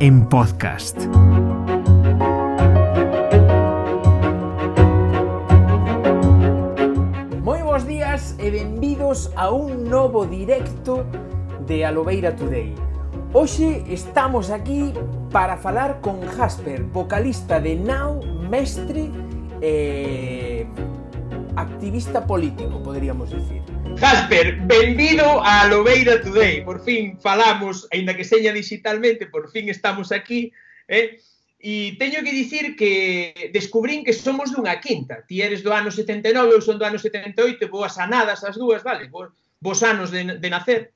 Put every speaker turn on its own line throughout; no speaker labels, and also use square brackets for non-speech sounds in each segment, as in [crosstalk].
En podcast.
Moi bons días e benvidos a un novo directo de Alobeira Today. Hoxe estamos aquí para falar con Jasper, vocalista de Now, mestre e eh, activista político, poderíamos dicir.
Gasper, benvido a Lobeira Today. Por fin falamos, aínda que seña digitalmente, por fin estamos aquí, eh? E teño que dicir que descubrín que somos dunha quinta. Ti eres do ano 79, eu son do ano 78, boas anadas as dúas, vale? Bo, bos anos de, de nacer.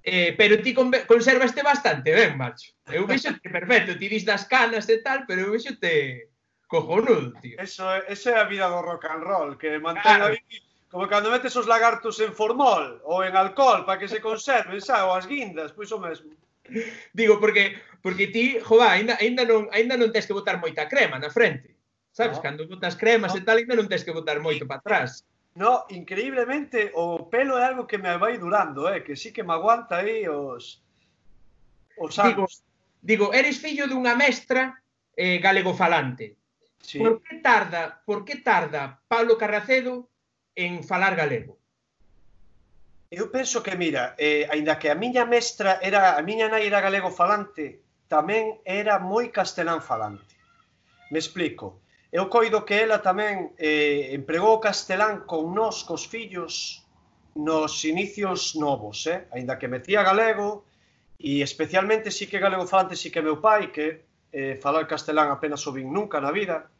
Eh, pero ti conservaste bastante ben, macho. Eu vexo que perfecto, ti dis das canas e tal, pero eu vexo te cojonudo, tío.
Eso, esa é a vida do rock and roll, que mantén claro. a vida Como cando metes os lagartos en formol ou en alcohol para que se conserven, xa, ou as guindas, pois o mesmo.
Digo, porque porque ti, jova, ainda, ainda, non, ainda non tens que botar moita crema na frente. Sabes, no. cando botas cremas no. e tal, ainda non tens que botar moito para atrás.
No, increíblemente, o pelo é algo que me vai durando, eh, que sí que me aguanta aí os, os
anos. Digo, digo, eres fillo dunha mestra eh, galegofalante. Sí. Por que tarda, por que tarda Pablo Carracedo en falar galego?
Eu penso que, mira, eh, aínda que a miña mestra era, a miña nai era galego falante, tamén era moi castelán falante. Me explico. Eu coido que ela tamén eh, empregou o castelán con nós, cos fillos, nos inicios novos, eh? aínda que metía galego, e especialmente sí que galego falante sí que meu pai, que eh, falar castelán apenas o vin nunca na vida,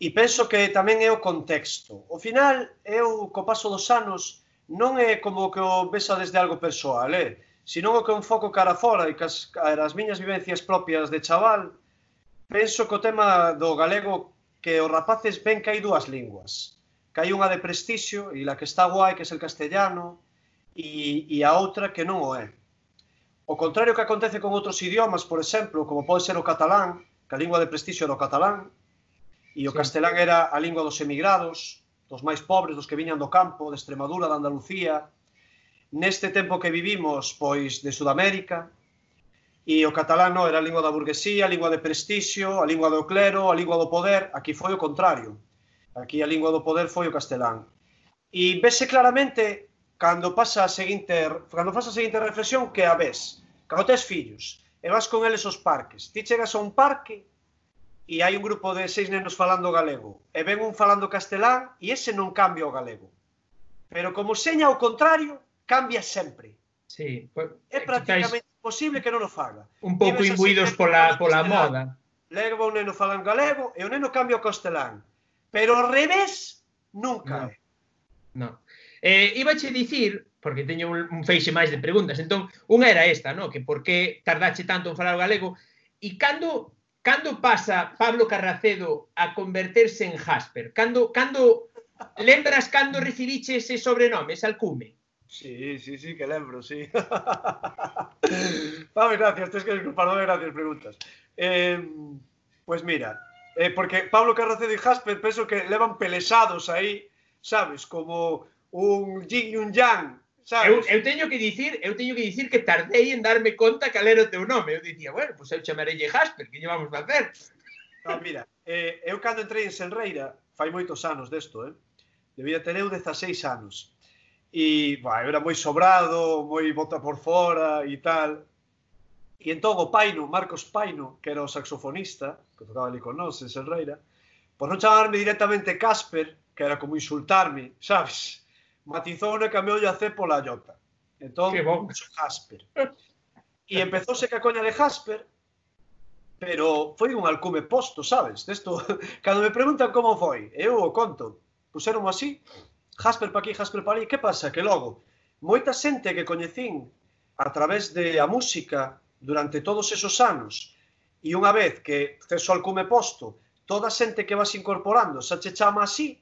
E penso que tamén é o contexto. O final, eu, co paso dos anos, non é como que o vesa desde algo persoal, eh? senón o que un foco cara fora e que as, as miñas vivencias propias de chaval, penso que o tema do galego que os rapaces ven que hai dúas linguas. Que hai unha de prestixio e la que está guai, que é el castellano, e, e a outra que non o é. O contrario que acontece con outros idiomas, por exemplo, como pode ser o catalán, que a lingua de prestixio era o catalán, E o sí. castelán era a lingua dos emigrados, dos máis pobres, dos que viñan do campo, de Extremadura, de Andalucía. Neste tempo que vivimos, pois, de Sudamérica, e o catalán non era a lingua da burguesía, a lingua de prestixio, a lingua do clero, a lingua do poder, aquí foi o contrario. Aquí a lingua do poder foi o castelán. E vese claramente cando pasa a seguinte, cando pasa a seguinte reflexión que a ves, cando tes fillos, e vas con eles aos parques, ti chegas a un parque e hai un grupo de seis nenos falando galego e ven un falando castelán e ese non cambia o galego. Pero como seña ao contrario, cambia sempre.
Sí,
pues, é eh, prácticamente quizáis... posible que non o faga.
Un pouco imbuídos pola, pola moda.
Leva un neno falando galego e o neno cambia o castelán. Pero ao revés, nunca
no. é. No. Eh, iba che dicir, porque teño un, un feixe máis de preguntas, entón, unha era esta, no? que por que tardache tanto en falar o galego, e cando cando pasa Pablo Carracedo a converterse en Jasper? Cando, cando lembras cando recibiche ese sobrenome, ese?
Sí, sí, sí, que lembro, sí. [laughs] Pablo, gracias, tens que disculparme, gracias preguntas. Eh, pues mira, eh, porque Pablo Carracedo y Jasper penso que levan pelesados aí, sabes, como un yin y un yang,
Sabes? Eu, eu teño que dicir, eu teño que dicir que tardei en darme conta cal era o teu nome. Eu dicía, bueno, pois pues eu chamarelle Jasper, que llevamos a facer?
No, mira, eh, eu cando entrei en Senreira, fai moitos anos desto, eh? Debía ter eu 16 anos. E, bah, era moi sobrado, moi bota por fora e tal. E entón o Paino, Marcos Paino, que era o saxofonista, que tocaba ali con nós en Senreira, por non chamarme directamente Casper, que era como insultarme, sabes? matizoune que a C pola llota. Entón, que bon. Jasper. E empezouse que coña de Jasper, pero foi un alcume posto, sabes? Desto, [laughs] cando me preguntan como foi, eu o conto. Puseron así, Jasper pa aquí, Jasper pa ali. Que pasa? Que logo, moita xente que coñecín a través de a música durante todos esos anos, e unha vez que tes o alcume posto, toda a xente que vas incorporando xa che chama así,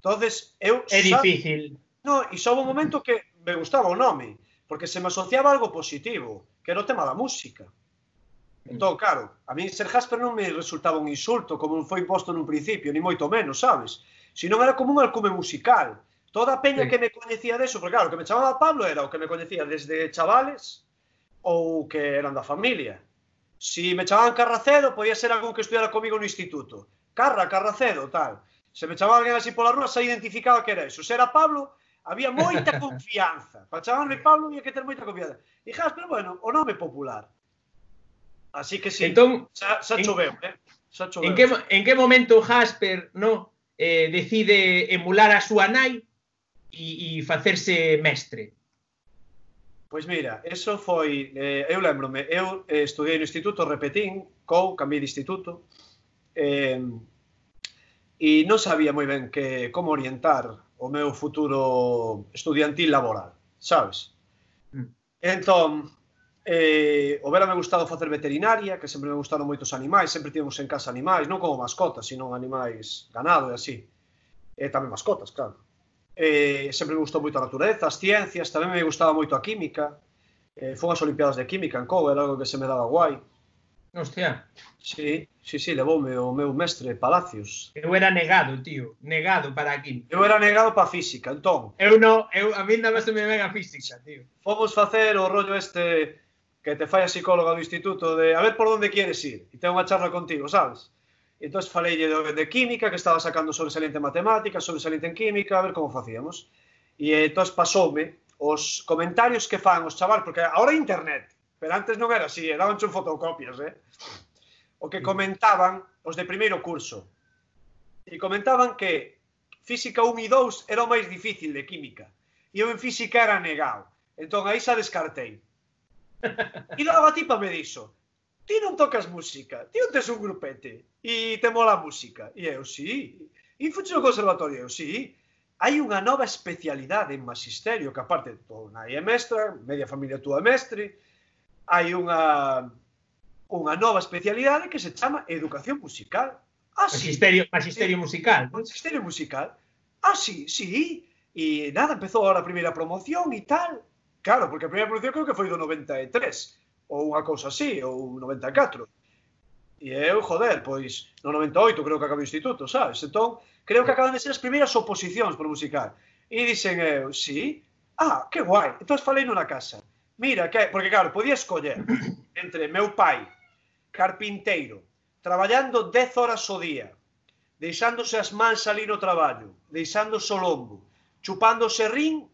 entonces eu...
É difícil.
Sabe, No, e só un momento que me gustaba o nome, porque se me asociaba algo positivo, que era o tema da música. Entón, claro, a mí ser Jasper non me resultaba un insulto, como foi posto nun principio, ni moito menos, sabes? non era como un alcume musical. Toda a peña sí. que me coñecía deso, porque claro, o que me chamaba Pablo era o que me coñecía desde chavales ou que eran da familia. Si me chamaban Carracedo, podía ser algún que estudiara comigo no instituto. Carra, Carracedo, tal. Se me chamaba alguén así pola rúa, se identificaba que era eso. Se era Pablo, Había moita confianza. Para chamarme Pablo había que ter moita confianza. E pero bueno, o nome popular. Así que sí,
entón,
xa, xa choveu, en, eh? Xa choveu.
En que, en que momento Jasper no, eh, decide emular a súa nai e, e facerse mestre?
Pois mira, eso foi, eh, eu lembrome, eu eh, estudei no instituto, repetín, cou, cambiei de instituto, eh, e non sabía moi ben que como orientar o meu futuro estudiantil laboral, sabes? Mm. Entón, eh, o verame gustado facer veterinaria, que sempre me gustaron moitos animais, sempre tivemos en casa animais, non como mascotas, sino animais ganado e así. E tamén mascotas, claro. Eh, sempre me gustou moito a natureza, as ciencias, tamén me gustaba moito a química. Eh, fon as Olimpiadas de Química en Cobo, era algo que se me daba guai.
Hostia.
Sí, sí, sí, levoume o meu mestre Palacios.
Eu era negado, tío, negado para a química.
Eu era negado para a física, entón.
Eu non, eu, a mí nada se me ven a física, tío.
Fomos facer o rollo este que te fai a psicóloga do instituto de a ver por onde quieres ir. E ten unha charla contigo, sabes? E entón falei de, de química, que estaba sacando sobresalente en matemáticas, sobresalente en química, a ver como facíamos. E entón pasoume os comentarios que fan os chavales, porque agora internet, Pero antes non era así, eh, daban un fotocopias, eh? O que mm. comentaban os de primeiro curso. E comentaban que física 1 e 2 era o máis difícil de química. E eu en física era negado. Entón aí xa descartei. E logo a tipa me dixo, ti non tocas música, ti non tes un grupete e te mola a música. E eu, sí. E fuxe no conservatorio, eu, sí. Hai unha nova especialidade en magisterio que aparte, tú na é mestra, media familia túa é mestre, hai unha unha nova especialidade que se chama Educación Musical.
Ah, así. Magisterio, magisterio Musical.
Magisterio Musical. Así, sí. E nada, empezou ahora a primeira promoción e tal. Claro, porque a primeira promoción creo que foi do 93 ou unha cousa así, ou 94. E eu, joder, pois no 98 creo que acabei o instituto, sabes? Entón, creo que acaban de ser as primeiras oposicións por musical. E dixen eu, sí, ah, que guai. Entón falei nunha casa mira, que, porque claro, podía escoller entre meu pai, carpinteiro, traballando 10 horas o día, deixándose as mans ali no traballo, deixándose o lombo, chupándose rin,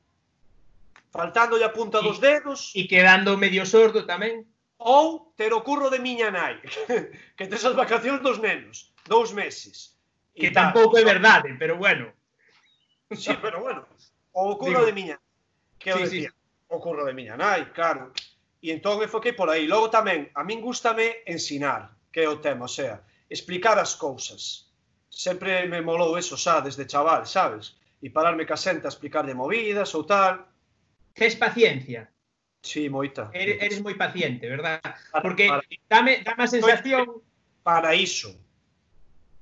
faltándolle a punta dos dedos...
E quedando medio sordo tamén.
Ou ter o curro de miña nai, [laughs] que tes as vacacións dos nenos, dous meses.
Que tal, tampouco é verdade, pero bueno.
Sí, pero bueno, o curro Digo, de miña, que sí, o decía. Sí o curro de miña nai, claro. E entón me foquei por aí. Logo tamén, a min gustame ensinar, que é o tema, o sea, explicar as cousas. Sempre me molou eso xa desde chaval, sabes? E pararme ca xente a explicar de movidas ou tal.
Tes paciencia.
Sí, moita.
Eres, eres moi paciente, verdad? Porque para, para, dame, dame a sensación...
Para iso.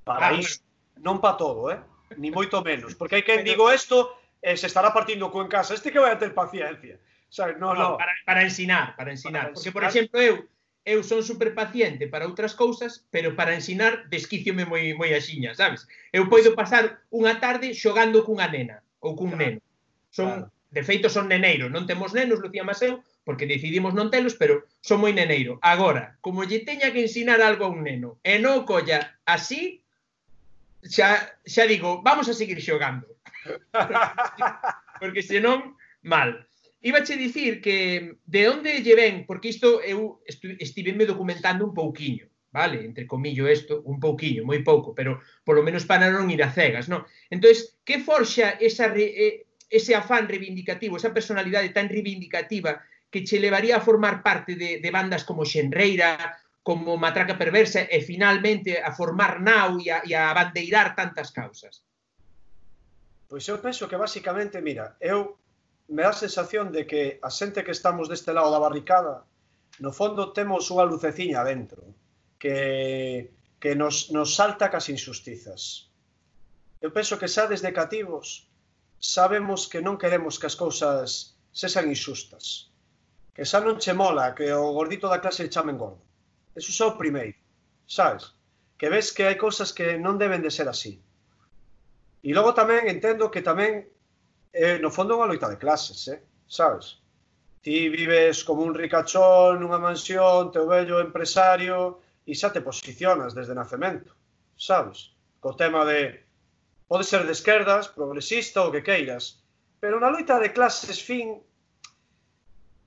Para ah, iso. Non para todo, eh? Ni moito menos. Porque hai [laughs] quen digo isto, eh, se estará partindo co en casa. Este que vai a ter paciencia. Sabe, no, no,
no. Para, para ensinar, para ensinar. Para Porque, por exemplo, eu eu son superpaciente para outras cousas, pero para ensinar desquíciome moi moi axiña, sabes? Eu poido pasar unha tarde xogando cunha nena ou cun claro, neno. Son claro. De feito son neneiro, non temos nenos, Lucía Maseu, porque decidimos non telos, pero son moi neneiro. Agora, como lle teña que ensinar algo a un neno e non colla así, xa, xa digo, vamos a seguir xogando. [laughs] porque senón, mal. Ibache dicir que de onde lle ven, porque isto eu estiveme documentando un pouquiño, vale, entre comillo isto, un pouquiño, moi pouco, pero polo menos para non ir a cegas, non? Entonces, que forxa esa re, ese afán reivindicativo, esa personalidade tan reivindicativa que che levaría a formar parte de, de bandas como Xenreira, como Matraca Perversa e finalmente a formar nau e a, e a bandeirar tantas causas?
Pois eu penso que basicamente, mira, eu me dá a sensación de que a xente que estamos deste lado da barricada, no fondo temos unha luceciña dentro, que, que nos, nos salta cas injustizas. Eu penso que xa desde cativos sabemos que non queremos que as cousas sexan injustas. Que xa non che mola que o gordito da clase chamen gordo. Eso xa o primeiro, sabes? Que ves que hai cousas que non deben de ser así. E logo tamén entendo que tamén eh, no fondo é unha loita de clases, eh? sabes? Ti vives como un ricachón nunha mansión, teu vello empresario, e xa te posicionas desde nacemento, sabes? Co tema de pode ser de esquerdas, progresista ou que queiras, pero na loita de clases fin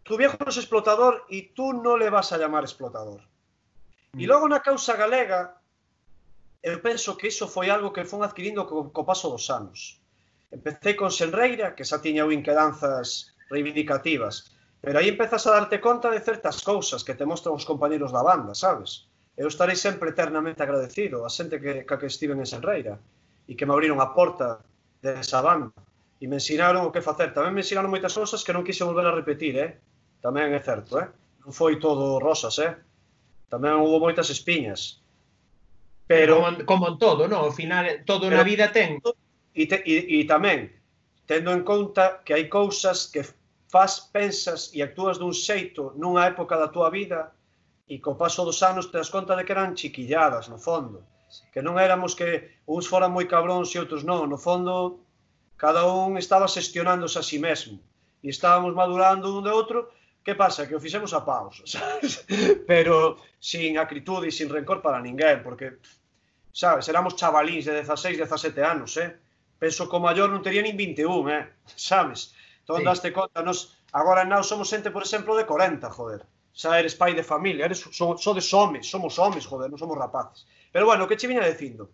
tu viejo non é explotador e tú non le vas a llamar explotador. E mm. logo na causa galega, eu penso que iso foi algo que fon adquirindo co, co paso dos anos. Empecé con Senreira, que xa tiña eu inquedanzas reivindicativas, pero aí empezas a darte conta de certas cousas que te mostran os compañeros da banda, sabes? Eu estarei sempre eternamente agradecido a xente que, que, que estive en Senreira e que me abriron a porta desa banda e me ensinaron o que facer. Tamén me ensinaron moitas cousas que non quise volver a repetir, eh? Tamén é certo, eh? Non foi todo rosas, eh? Tamén houve moitas espiñas.
Pero como, como en todo, non? Ao final eh, todo pero, na vida ten
E, te, e, e tamén, tendo en conta que hai cousas que faz, pensas e actúas dun xeito nunha época da túa vida e co paso dos anos te das conta de que eran chiquilladas, no fondo. Que non éramos que uns foran moi cabróns e outros non. No fondo, cada un estaba xestionándose a si sí mesmo. E estábamos madurando un de outro, que pasa? Que o fixemos a paus, [laughs] sabes? Pero sin acritude e sin rencor para ninguén, porque, sabes, éramos chavalíns de 16, 17 anos, eh? penso que o maior non tería nin 21, eh? sabes? Entón, sí. daste conta, nos, agora nós somos xente, por exemplo, de 40, joder. Xa eres pai de familia, eres, so, sodes homes, somos homes, joder, non somos rapaces. Pero bueno, que che viña dicindo?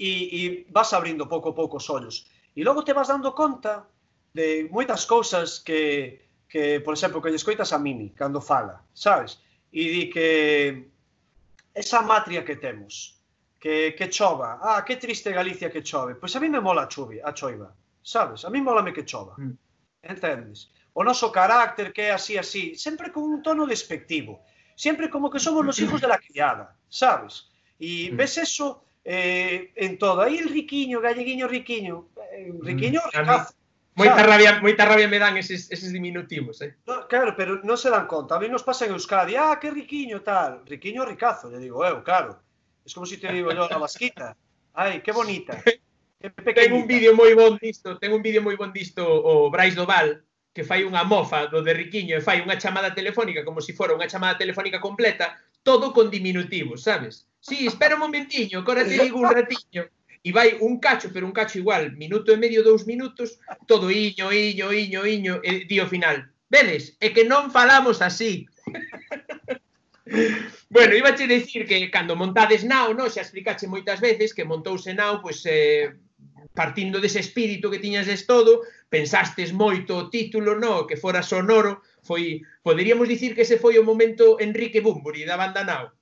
E, e vas abrindo pouco a pouco os ollos. E logo te vas dando conta de moitas cousas que, que por exemplo, que lle escoitas a Mini cando fala, sabes? E di que esa matria que temos, que, que chova, ah, que triste Galicia que chove, pois a mí me mola a a choiva sabes? A mí molame que chova. Mm. Entendes? O noso carácter que é así, así, sempre con un tono despectivo. Sempre como que somos los hijos de la criada, sabes? E mm. ves eso eh, en todo. Aí el riquiño, galleguiño, riquiño. Eh, riquiño, mm. ricazo.
Moita rabia, moita rabia me dan eses, eses diminutivos, eh?
No, claro, pero non se dan conta. A mí nos pasa en Euskadi, ah, que riquiño tal. Riquiño, ricazo, lle digo eu, claro. Es como se si te digo yo, a vasquita. Ai, que bonita. [laughs]
Ten un vídeo moi bon disto, ten un vídeo moi bon disto o Brais Doval, que fai unha mofa do de Riquiño e fai unha chamada telefónica como se si fora unha chamada telefónica completa, todo con diminutivos, sabes? Sí, espera un momentiño, agora te digo un ratiño. E vai un cacho, pero un cacho igual, minuto e medio, dous minutos, todo iño, iño, iño, iño, e di ao final. Vedes, é que non falamos así. [laughs] [laughs] bueno, iba a decir que cando montades nao, no, xa explicache moitas veces que montouse nao, pois, eh, partindo dese espírito que tiñas des todo, pensastes moito o título, no, que fora sonoro, foi, poderíamos dicir que ese foi o momento Enrique Bumburi da banda nao,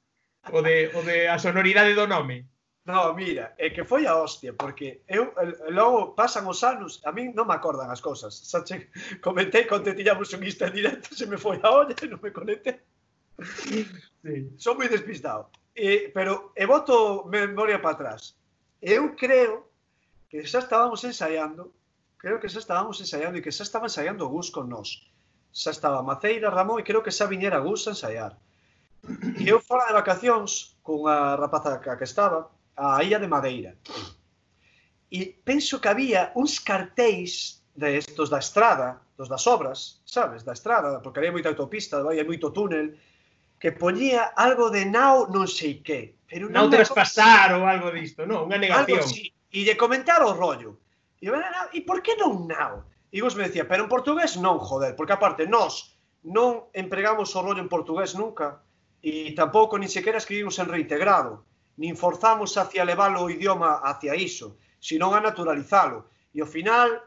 o de, o de a sonoridade do nome.
No, mira, é que foi a hostia, porque eu logo pasan os anos, a min non me acordan as cousas. Xa che comentei te tiñamos un Insta en directo, se me foi a olla e non me conecté sí, son moi despistado. Eh, pero e voto memoria para atrás. Eu creo que xa estábamos ensaiando, creo que xa estábamos ensaiando e que xa estaba ensaiando Gus con nós. Xa estaba Maceira, Ramón e creo que xa viñera Gus a ensaiar. E eu fora de vacacións con a rapaza que, que estaba, a Illa de Madeira. E penso que había uns cartéis de estos da estrada, dos das obras, sabes, da estrada, porque había moita autopista, había moito túnel, que poñía algo de nao non sei que.
Pero non nao traspasar ou algo disto, non? Unha negación. Algo, así.
E lle comentar o rollo. E eu, e por que non nao? E vos me decía, pero en portugués non, joder, porque aparte nós non empregamos o rollo en portugués nunca e tampouco ni sequera escribimos en reintegrado, nin forzamos hacia levar o idioma hacia iso, sino a naturalizalo. E ao final,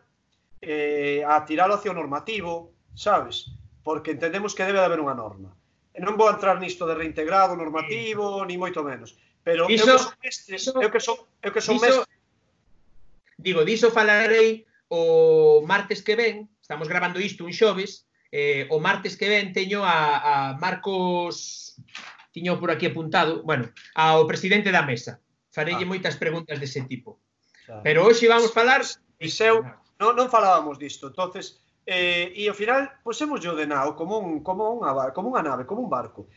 eh, a tiralo hacia o normativo, sabes? Porque entendemos que debe de haber unha norma non vou entrar nisto de reintegrado normativo, sí. ni moito menos. Pero iso, eu que son mestre, iso, eu que son, eu que son iso, mestre.
Digo, diso falarei o martes que ven, estamos grabando isto un xoves, eh, o martes que ven teño a, a Marcos tiño por aquí apuntado, bueno, ao presidente da mesa. Farelle ah. moitas preguntas dese tipo. Claro. Pero hoxe vamos falar...
Iseu, non, non falábamos disto, entonces eh, e ao final pois, pusemos yo de nao como, un, como, unha, como unha nave, como un barco.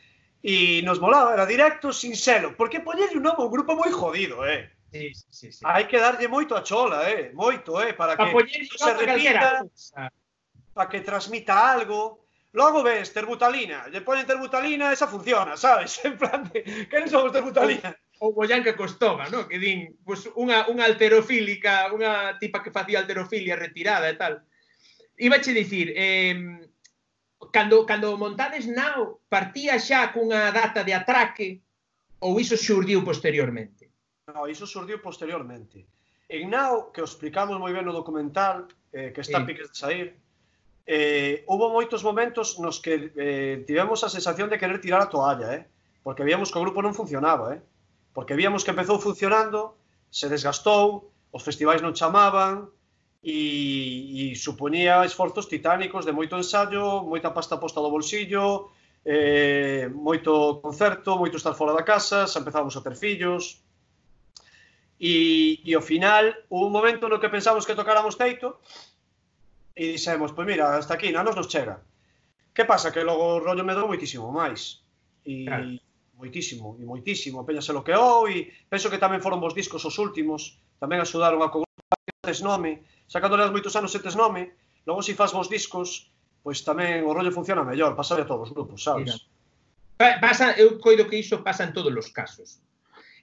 E nos molaba, era directo, sinxelo, porque poñerlle un novo un grupo moi jodido, eh. Sí, sí, sí. Hai que darlle moito a chola, eh, moito, eh, para que
pa se repita,
para que transmita algo. Logo ves terbutalina, lle ponen terbutalina, esa funciona, sabes? [laughs] En plan de, que non somos terbutalina?
Ou Boyanca Costoma, no? que din pues, unha, unha alterofílica, unha tipa que facía alterofilia retirada e tal Ibache dicir, eh, cando, cando montades nao, partía xa cunha data de atraque ou iso xurdiu posteriormente?
No, iso xurdiu posteriormente. En nao, que o explicamos moi ben no documental, eh, que está sí. piques de sair, eh, hubo moitos momentos nos que eh, tivemos a sensación de querer tirar a toalla, eh? porque víamos que o grupo non funcionaba, eh? porque víamos que empezou funcionando, se desgastou, os festivais non chamaban, e, e suponía esforzos titánicos de moito ensayo, moita pasta posta do bolsillo, eh, moito concerto, moito estar fora da casa, xa empezábamos a ter fillos, e, e ao final, un momento no que pensamos que tocáramos teito, e dixemos, pois mira, hasta aquí, nanos nos chega. Que pasa? Que logo o rollo me dou moitísimo máis. E claro. moitísimo, e moitísimo. Peña se loqueou e penso que tamén foron vos discos os últimos. Tamén axudaron a tes nome xa cando leas moitos anos e tes nome, logo se si fas vos discos, pois tamén o rollo funciona mellor, pasa a todos os grupos, sabes?
Mira. Pasa, eu coido que iso pasa en todos os casos.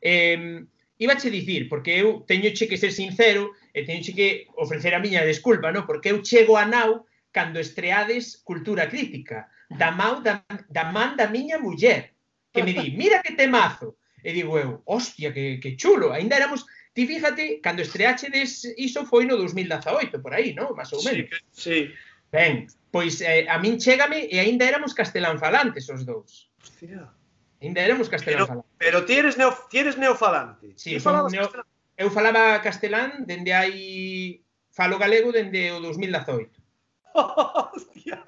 Eh, Ibache dicir, porque eu teño che que ser sincero e teño che que ofrecer a miña desculpa, no? Porque eu chego a nau cando estreades Cultura Crítica, da, mau, da, da man da miña muller, que me di, mira que temazo. E digo eu, hostia, que, que chulo. Ainda éramos, Ti fíjate, cando estreachedes iso foi no 2018, por aí, non? Más ou menos.
Sí, sí.
Ben, pois eh, a min chégame e aínda éramos castelán falantes os dous.
Hostia.
Ainda éramos castelán
falantes.
Pero,
pero ti eres, neo, ti eres neofalante.
Sí, falabas neo, castelán? eu falaba castelán dende aí falo galego dende o 2018. [laughs]
Hostia.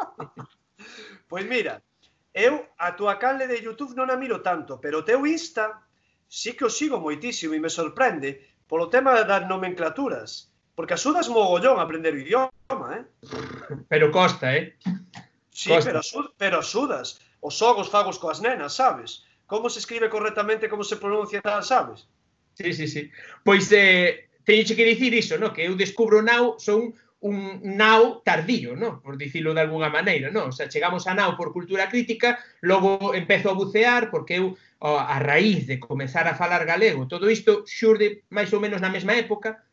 pois mira, eu a tua canle de YouTube non a miro tanto, pero o teu Insta sí que o sigo moitísimo e me sorprende polo tema das nomenclaturas, porque axudas mogollón a aprender o idioma, eh?
Pero costa, eh?
Sí, costa. pero, asud, pero axudas. Os xogos fagos coas nenas, sabes? Como se escribe correctamente, como se pronuncia, sabes?
Sí, sí, sí. Pois, eh, teño que dicir iso, no? que eu descubro nau, son un nao tardío, ¿no? por dicilo de alguna maneira, ¿no? o sea, chegamos a nao por cultura crítica, logo empezo a bucear porque eu ó, a raíz de comezar a falar galego, todo isto xurde máis ou menos na mesma época,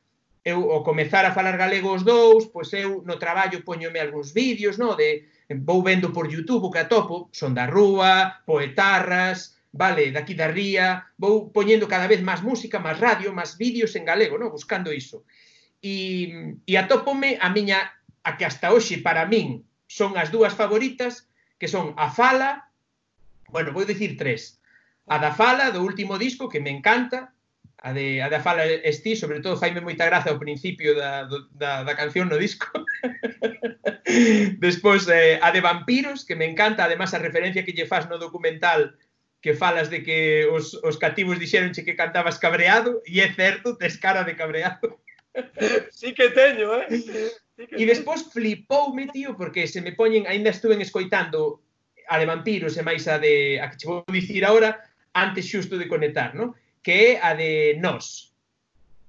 eu ao comezar a falar galego os dous, pois eu no traballo poñome algúns vídeos, no, de vou vendo por YouTube o que atopo, son da rúa, poetarras, vale, daqui da ría, vou poñendo cada vez máis música, máis radio, máis vídeos en galego, no, buscando iso e, e atópome a miña, a que hasta hoxe para min son as dúas favoritas, que son a Fala, bueno, vou dicir tres, a da Fala, do último disco, que me encanta, a de, a da Fala Esti, sobre todo faime moita graza ao principio da, da, da canción no disco. [laughs] Despois, eh, a de Vampiros, que me encanta, además a referencia que lle faz no documental que falas de que os, os cativos dixeronche que cantabas cabreado, e é certo, tes cara de cabreado. [laughs]
sí que teño, eh?
Sí que e despois flipoume, tío, porque se me poñen, aínda estuven escoitando a de vampiros e máis a de a que che vou dicir agora antes xusto de conectar, no? Que é a de Nós.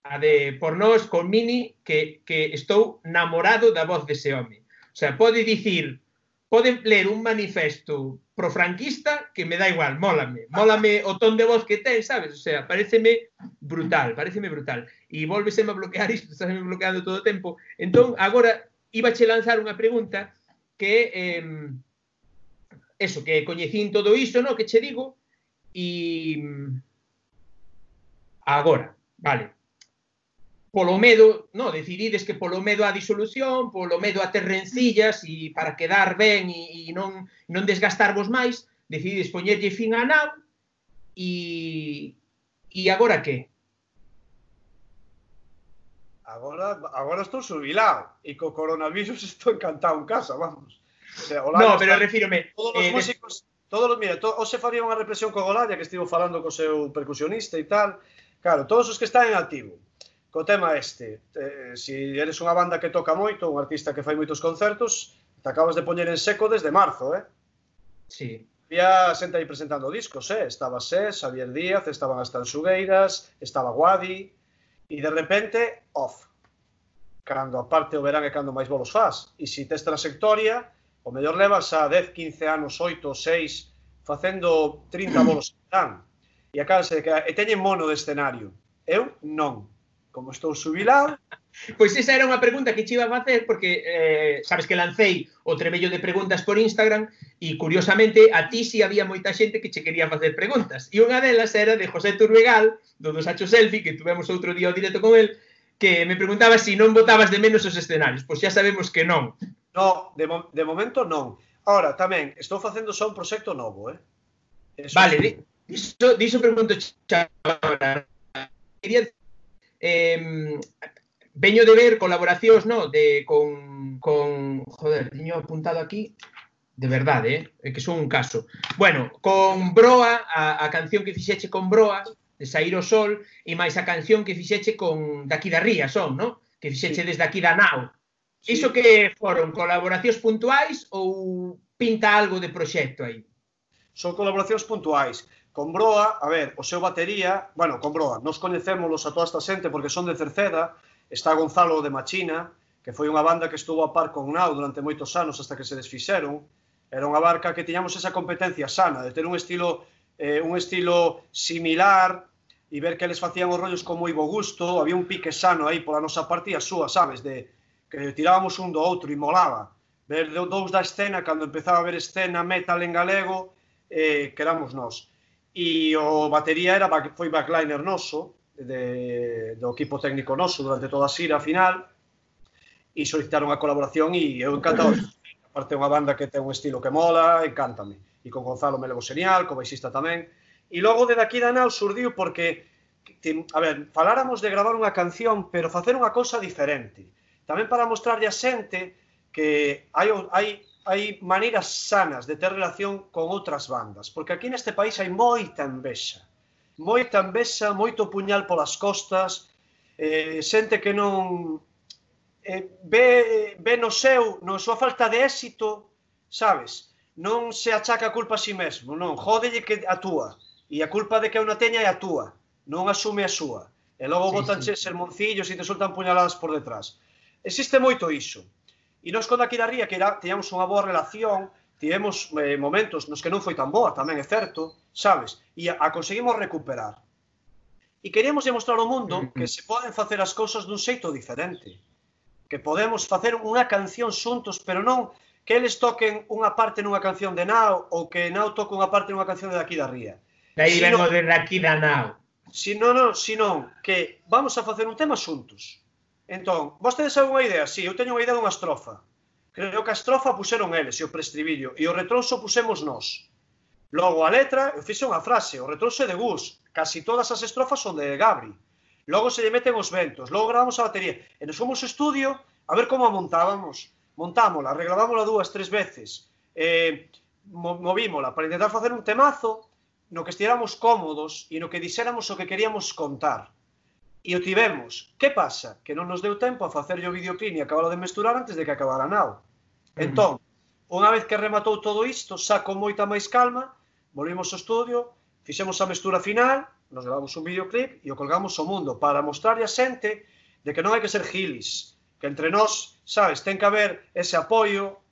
A de Por Nós con Mini que, que estou namorado da voz dese home. O sea, pode dicir, pode ler un manifesto pro franquista que me da igual, mólame, mólame o ton de voz que ten, sabes? O sea, pareceme brutal, pareceme brutal. E volveseme a bloquear [laughs] isto, estáme bloqueando todo o tempo. Entón, agora, ibache lanzar unha pregunta que, eh, eso, que coñecín todo iso, no? que che digo, e... Agora, vale polo medo, no, decidides que polo medo á disolución, polo medo a ter rencillas e para quedar ben e, e non, non desgastarvos máis, decidides poñerlle fin a nave e, e agora que?
Agora, agora estou subilado e co coronavirus estou encantado en casa, vamos.
O sea, Olalla no, pero está... refírome...
Todos os eh, músicos... Todos, mira, to, se faría unha represión co Golaya que estivo falando co seu percusionista e tal. Claro, todos os que están en activo, co tema este. Eh, si eres unha banda que toca moito, un artista que fai moitos concertos, te acabas de poñer en seco desde marzo, eh?
Sí.
Había xente aí presentando discos, eh? Estaba Sés, Xavier Díaz, estaban as Tanxugueiras, estaba Guadi, e de repente, off. Cando aparte o verán é cando máis bolos faz. E se si tes trayectoria, o mellor levas a 10, 15 anos, 8, 6, facendo 30 bolos que dan. E acabas de que e teñen mono de escenario. Eu non como estou subilado... [laughs]
Pois esa era unha pregunta que che iba a facer porque eh, sabes que lancei o trebello de preguntas por Instagram e curiosamente a ti si sí había moita xente que che quería facer preguntas. E unha delas era de José Turbegal do dos Hacho Selfie que tuvemos outro día o directo con el que me preguntaba se si non votabas de menos os escenarios. Pois xa sabemos que non.
No, de, mo de momento non. Ahora, tamén, estou facendo só un proxecto novo, eh?
Eso vale, diso, diso pregunto xa agora. Quería eh, veño de ver colaboracións, no, de con con joder, teño apuntado aquí de verdade, eh, que son un caso. Bueno, con Broa, a, a canción que fixeche con Broa, de Sair o Sol, e máis a canción que fixeche con daqui da Ría son, no? Que fixeche sí. desde aquí da Nau. Sí. Iso que foron colaboracións puntuais ou pinta algo de proxecto aí?
Son colaboracións puntuais con Broa, a ver, o seu batería, bueno, con Broa, nos coñecémolos a toda esta xente porque son de Cerceda, está Gonzalo de Machina, que foi unha banda que estuvo a par con Nau durante moitos anos hasta que se desfixeron, era unha barca que tiñamos esa competencia sana, de ter un estilo eh, un estilo similar e ver que eles facían os rollos con moi bo gusto, había un pique sano aí pola nosa parte e a súa, sabes, de que tirábamos un do outro e molaba. Ver dous da escena, cando empezaba a haber escena metal en galego, eh, que éramos nós e o batería era foi backliner noso de, do equipo técnico noso durante toda a xira final e solicitaron a colaboración e eu encantado. Aparte unha banda que ten un estilo que mola encántame. E con Gonzalo me levo señal, co baixista tamén. E logo de daqui da Nau surdiu porque a ver, faláramos de gravar unha canción pero facer unha cosa diferente. Tamén para mostrarlle a xente que hai, hai hai maneiras sanas de ter relación con outras bandas, porque aquí neste país hai moita envexa. Moita envexa, moito puñal polas costas, eh, xente que non eh, ve, ve no seu, na súa falta de éxito, sabes? Non se achaca a culpa a si mesmo, non, jódelle que a túa, e a culpa de que eu non teña é a túa, non asume a súa. E logo sí, botanche sí. sermoncillos e te soltan puñaladas por detrás. Existe moito iso. E nós con Daquila Ría, que era, teñamos unha boa relación, tivemos eh, momentos nos que non foi tan boa, tamén é certo, sabes? E a, a conseguimos recuperar. E queríamos demostrar ao mundo mm-hmm. que se poden facer as cousas dun xeito diferente. Que podemos facer unha canción xuntos, pero non que eles toquen unha parte nunha canción de Nao ou que Nao toque unha parte nunha canción de aquí da Ría.
Daí sino, vengo de aquí da Nao.
Si non, sino que vamos a facer un tema xuntos. Entón, vostedes saben unha idea? Si, sí, eu teño unha idea dunha estrofa. Creo que a estrofa puseron eles e o prestribillo, e o retronso pusemos nós. Logo, a letra, eu fixe unha frase, o retronso é de Gus, casi todas as estrofas son de Gabri. Logo se lle meten os ventos, logo gravamos a batería, e nos fomos ao estudio a ver como a montábamos. Montámola, arreglámola dúas, tres veces, eh, movímola para intentar facer un temazo no que estiramos cómodos e no que dixéramos o que queríamos contar. E o tivemos. Que pasa? Que non nos deu tempo a facerlle o videoclip e acabalo de mesturar antes de que acabara a nao. Entón, unha vez que rematou todo isto, saco moita máis calma, volvimos ao estudio, fixemos a mestura final, nos levamos un videoclip e o colgamos ao mundo para mostrarlle a xente de que non hai que ser gilis, que entre nós, sabes, ten que haber ese apoio,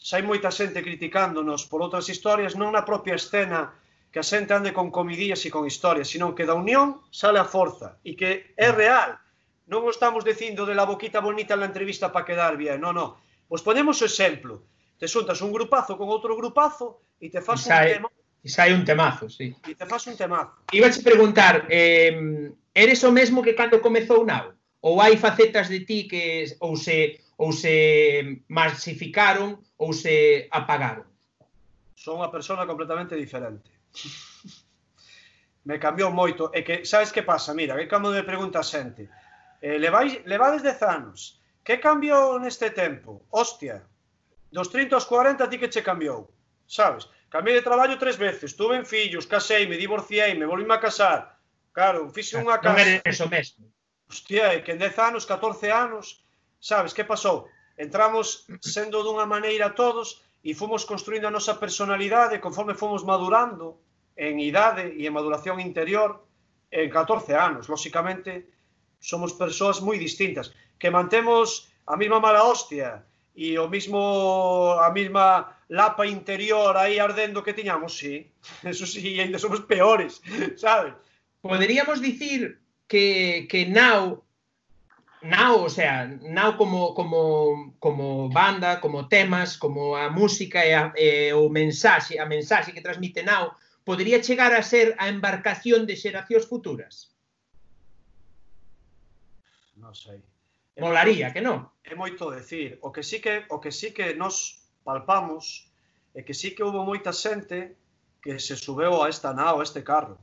xa hai moita xente criticándonos por outras historias, non na propia escena que a xente ande con comidillas e con historias, senón que da unión sale a forza e que é mm. real. Non o estamos dicindo de la boquita bonita na entrevista para quedar bien, non, non. Vos ponemos o exemplo. Te xuntas un grupazo con outro grupazo e te faz e un tema.
E sai un temazo, sí.
E te faz un temazo.
Iba a preguntar, eh, eres o mesmo que cando comezou Nau? Ou hai facetas de ti que ou se ou se masificaron ou se apagaron?
Son unha persona completamente diferente. [laughs] me cambiou moito. E que, sabes que pasa? Mira, que cando me pregunta a xente, eh, levais, levades 10 anos, que cambiou neste tempo? Hostia, dos 30 aos 40 ti que che cambiou, sabes? Cambiei de traballo tres veces, tuve en fillos, casei, me divorciei, me volvíme a casar. Claro, fixe unha casa.
Non eres o mesmo.
Hostia, e que en 10 anos, 14 anos, sabes, que pasou? Entramos sendo dunha maneira todos e fomos construindo a nosa personalidade conforme fomos madurando, en idade e en maduración interior en 14 anos. Lóxicamente, somos persoas moi distintas, que mantemos a mesma mala hostia e o mismo a mesma lapa interior aí ardendo que tiñamos, sí. [laughs] Eso sí, ainda somos peores, [laughs] sabes?
Poderíamos dicir que, que Now Now, o sea, Now como, como, como banda, como temas, como a música e, a, e o mensaxe, a mensaxe que transmite Now, podería chegar a ser a embarcación de xeracións futuras?
Non sei.
Molaría, que non?
É moito decir. O que sí que, o que, sí que nos palpamos é que sí que houve moita xente que se subeu a esta nao, a este carro.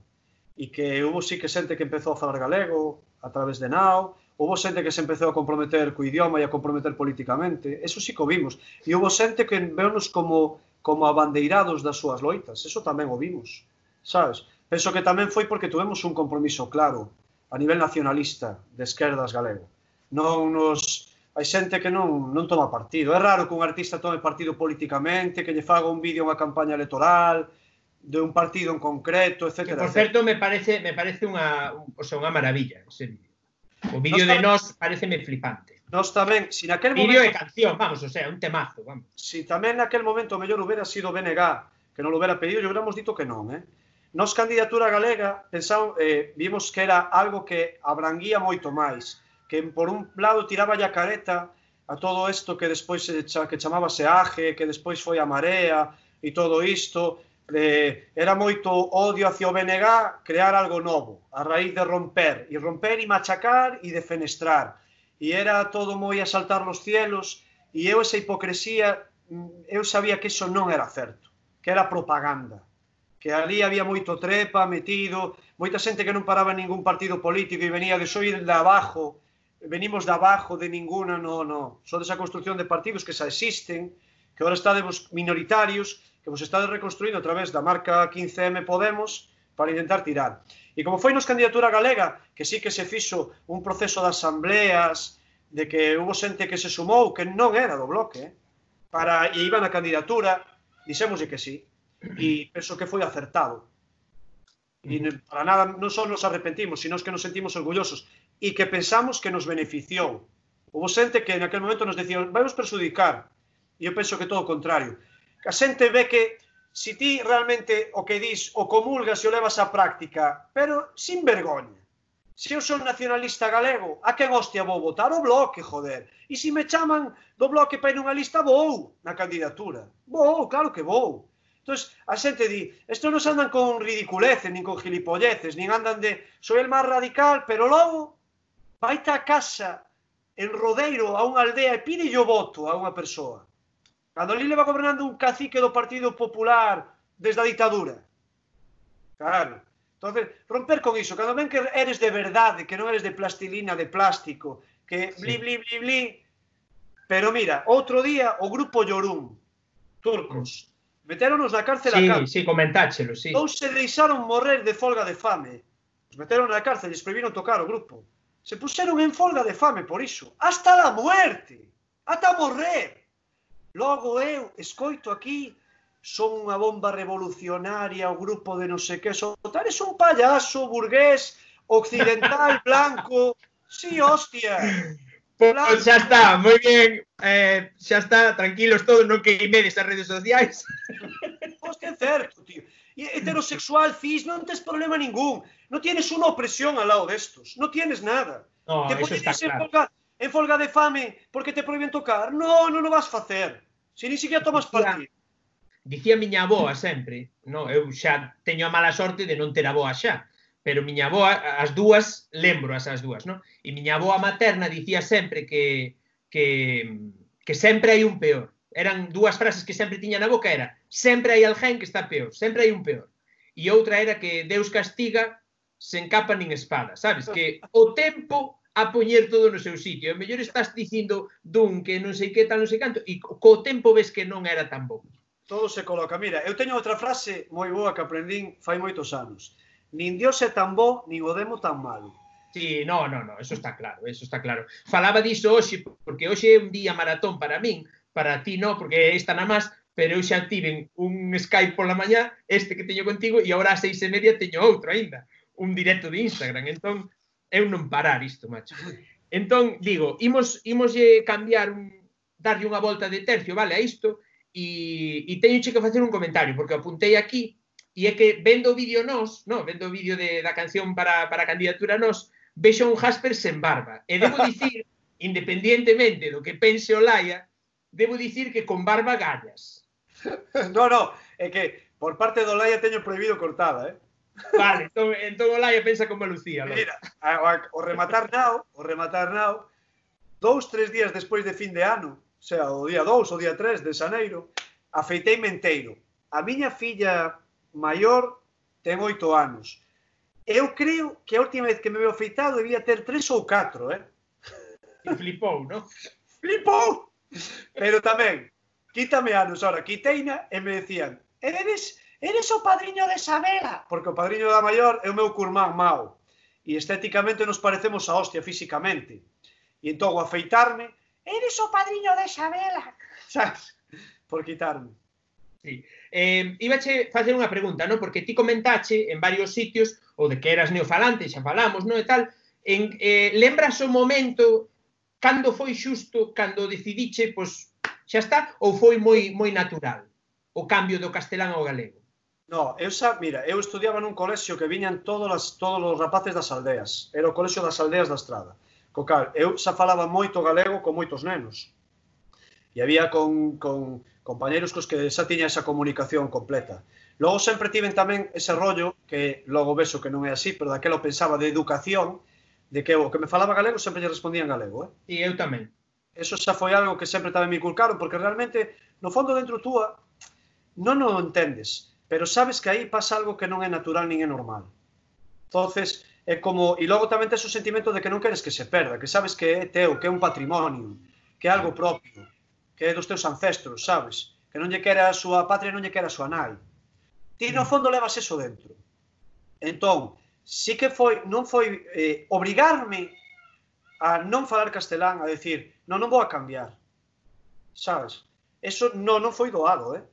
E que houve sí que xente que empezou a falar galego a través de nao, houve xente que se empezou a comprometer co idioma e a comprometer políticamente, eso sí que o vimos. E houve xente que veunos como como abandeirados das súas loitas. Eso tamén o vimos, sabes? Penso que tamén foi porque tuvemos un compromiso claro a nivel nacionalista de esquerdas galego. Non nos hai xente que non, non toma partido. É raro que un artista tome partido políticamente, que lle faga un vídeo unha campaña electoral, de un partido en concreto, etc.
Que, por certo, me parece me parece unha, o sea, unha maravilla ese vídeo. O vídeo de nós pareceme flipante.
Nós tamén, si naquel
Vídeo
momento...
Vídeo e canción, vamos, o sea, un temazo, vamos.
Si tamén naquel momento o mellor hubiera sido BNG, que non lo hubiera pedido, yo hubiéramos dito que non, eh? Nos candidatura galega pensamos, eh, vimos que era algo que abranguía moito máis, que por un lado tiraba a careta a todo isto que despois se que chamábase AGE, que despois foi a Marea e todo isto, eh, era moito odio hacia o BNG crear algo novo, a raíz de romper, e romper e machacar e defenestrar e era todo moi a saltar los cielos e eu esa hipocresía mm, eu sabía que iso non era certo, que era propaganda, que ali había moito trepa metido, moita xente que non paraba ningún partido político e venía de soir de abajo, venimos de abajo de ninguna, no, no, só desa construción de partidos que xa existen, que ahora estademos minoritarios, que vos estades reconstruindo a través da marca 15M Podemos, para intentar tirar. E como foi nos candidatura galega, que sí que se fixo un proceso de asambleas, de que hubo xente que se sumou que non era do bloque, eh, para e iba na candidatura, dixémoslle que sí, e penso que foi acertado. E para nada, non só nos arrepentimos, sino que nos sentimos orgullosos e que pensamos que nos beneficiou. Houve xente que en aquel momento nos decía, vamos perjudicar, e eu penso que todo o contrario. A xente ve que si ti realmente o que dis o comulgas e o levas á práctica, pero sin vergoña. Se eu son nacionalista galego, a quen hostia vou votar? O bloque, joder. E se me chaman do bloque para ir nunha lista, vou na candidatura. Vou, claro que vou. Entón, a xente di, estes non andan con ridiculeces, nin con gilipolleces, nin andan de, soy el máis radical, pero logo, vai a casa en rodeiro a unha aldea e pide o voto a unha persoa. Cando ali leva gobernando un cacique do Partido Popular desde a ditadura. Claro. Entonces, romper con iso, cando ven que eres de verdade, que non eres de plastilina, de plástico, que bli, bli, bli, bli. Pero mira, outro día o grupo Llorún, turcos, meteronos na cárcel
sí,
a cárcel.
Sí, comentáchelo, sí.
Ou se deixaron morrer de folga de fame. Os meteron na cárcel, lles prohibiron tocar o grupo. Se puseron en folga de fame por iso. Hasta la muerte. Hasta morrer. Logo eu escoito aquí son unha bomba revolucionaria, o grupo de non sei que, son es un payaso burgués, occidental, [laughs] blanco, sí, hostia.
Pois pues, xa está, moi ben, eh, xa está, tranquilos todos, non que imedes as redes sociais.
Pois que é certo, tío. E heterosexual, cis, non tens problema ningún. Non tienes unha opresión ao lado destos, non tienes nada.
No,
Te
eso está
ser
claro.
Polga, en folga de fame porque te proíben tocar? No, non o vas facer. Se ni siquiera tomas partido.
Dicía miña aboa sempre, no, eu xa teño a mala sorte de non ter aboa xa, pero miña aboa, as dúas, lembro as as dúas, no? E miña aboa materna dicía sempre que, que, que sempre hai un peor. Eran dúas frases que sempre tiña na boca, era sempre hai alguén que está peor, sempre hai un peor. E outra era que Deus castiga sen capa nin espada, sabes? Que o tempo a poñer todo no seu sitio. E mellor estás dicindo dun que non sei que tal, non sei canto, e co tempo ves que non era tan bo.
Todo se coloca. Mira, eu teño outra frase moi boa que aprendín fai moitos anos. Nin Dios é tan bo, nin o demo tan malo.
Sí, no, no, no, eso está claro, eso está claro. Falaba diso hoxe, porque hoxe é un día maratón para min, para ti no, porque esta na más, pero eu xa tiven un Skype pola mañá, este que teño contigo, e agora a seis e media teño outro aínda, un directo de Instagram. Entón, eu non parar isto, macho. Entón, digo, imos, imos cambiar un, darlle unha volta de tercio, vale, a isto, e, e teño que facer un comentario, porque apuntei aquí, e é que vendo o vídeo nós, no, vendo o vídeo de, da canción para, para a candidatura nós, vexo un Jasper sen barba. E debo [laughs] dicir, independientemente do que pense o Laia, debo dicir que con barba gallas. [laughs]
No, no, é que por parte do Laia teño prohibido cortada, eh?
Vale, entón, entón o Laia pensa como Lucía. Logo.
Mira, o rematar nao, o rematar nao, dous, tres días despois de fin de ano, o sea, o día 2, o día 3 de Xaneiro, afeitei menteiro. A miña filla maior ten oito anos. Eu creo que a última vez que me veo afeitado debía ter tres ou catro, eh?
E flipou, non?
Flipou! Pero tamén, quítame anos, ahora, quiteina e me decían, eres eres o padriño de Sabela, porque o padriño da maior é o meu curmán mau, e estéticamente nos parecemos a hostia físicamente. E entón, o afeitarme, eres o padriño de Sabela, sabes? Por quitarme.
Sí. Eh, ibache facer unha pregunta, non? Porque ti comentache en varios sitios o de que eras neofalante, xa falamos, non? E tal, en, eh, lembras o momento cando foi xusto, cando decidiche, pois, xa está, ou foi moi moi natural o cambio do castelán ao galego?
No, eu xa, mira, eu estudiaba nun colexio que viñan todos, as, todos os rapaces das aldeas. Era o colexio das aldeas da Estrada. Co cal, eu xa falaba moito galego con moitos nenos. E había con, con compañeros cos que xa tiña esa comunicación completa. Logo sempre tiven tamén ese rollo que logo vexo que non é así, pero daquela pensaba de educación, de que o que me falaba galego sempre lle respondía en galego, eh?
E eu tamén.
Eso xa foi algo que sempre tamén me inculcaron, porque realmente, no fondo dentro túa, non o entendes Pero sabes que aí pasa algo que non é natural nin é normal. Entonces, é como e logo tamén tes o sentimento de que non queres que se perda, que sabes que é teu, que é un patrimonio, que é algo propio, que é dos teus ancestros, sabes? Que non lle quera a súa patria, non lle quera a súa nai. Ti no mm. fondo levas eso dentro. Entón, sí que foi, non foi eh, obrigarme a non falar castelán, a decir, non, non vou a cambiar. Sabes? Eso non, non foi doado, eh?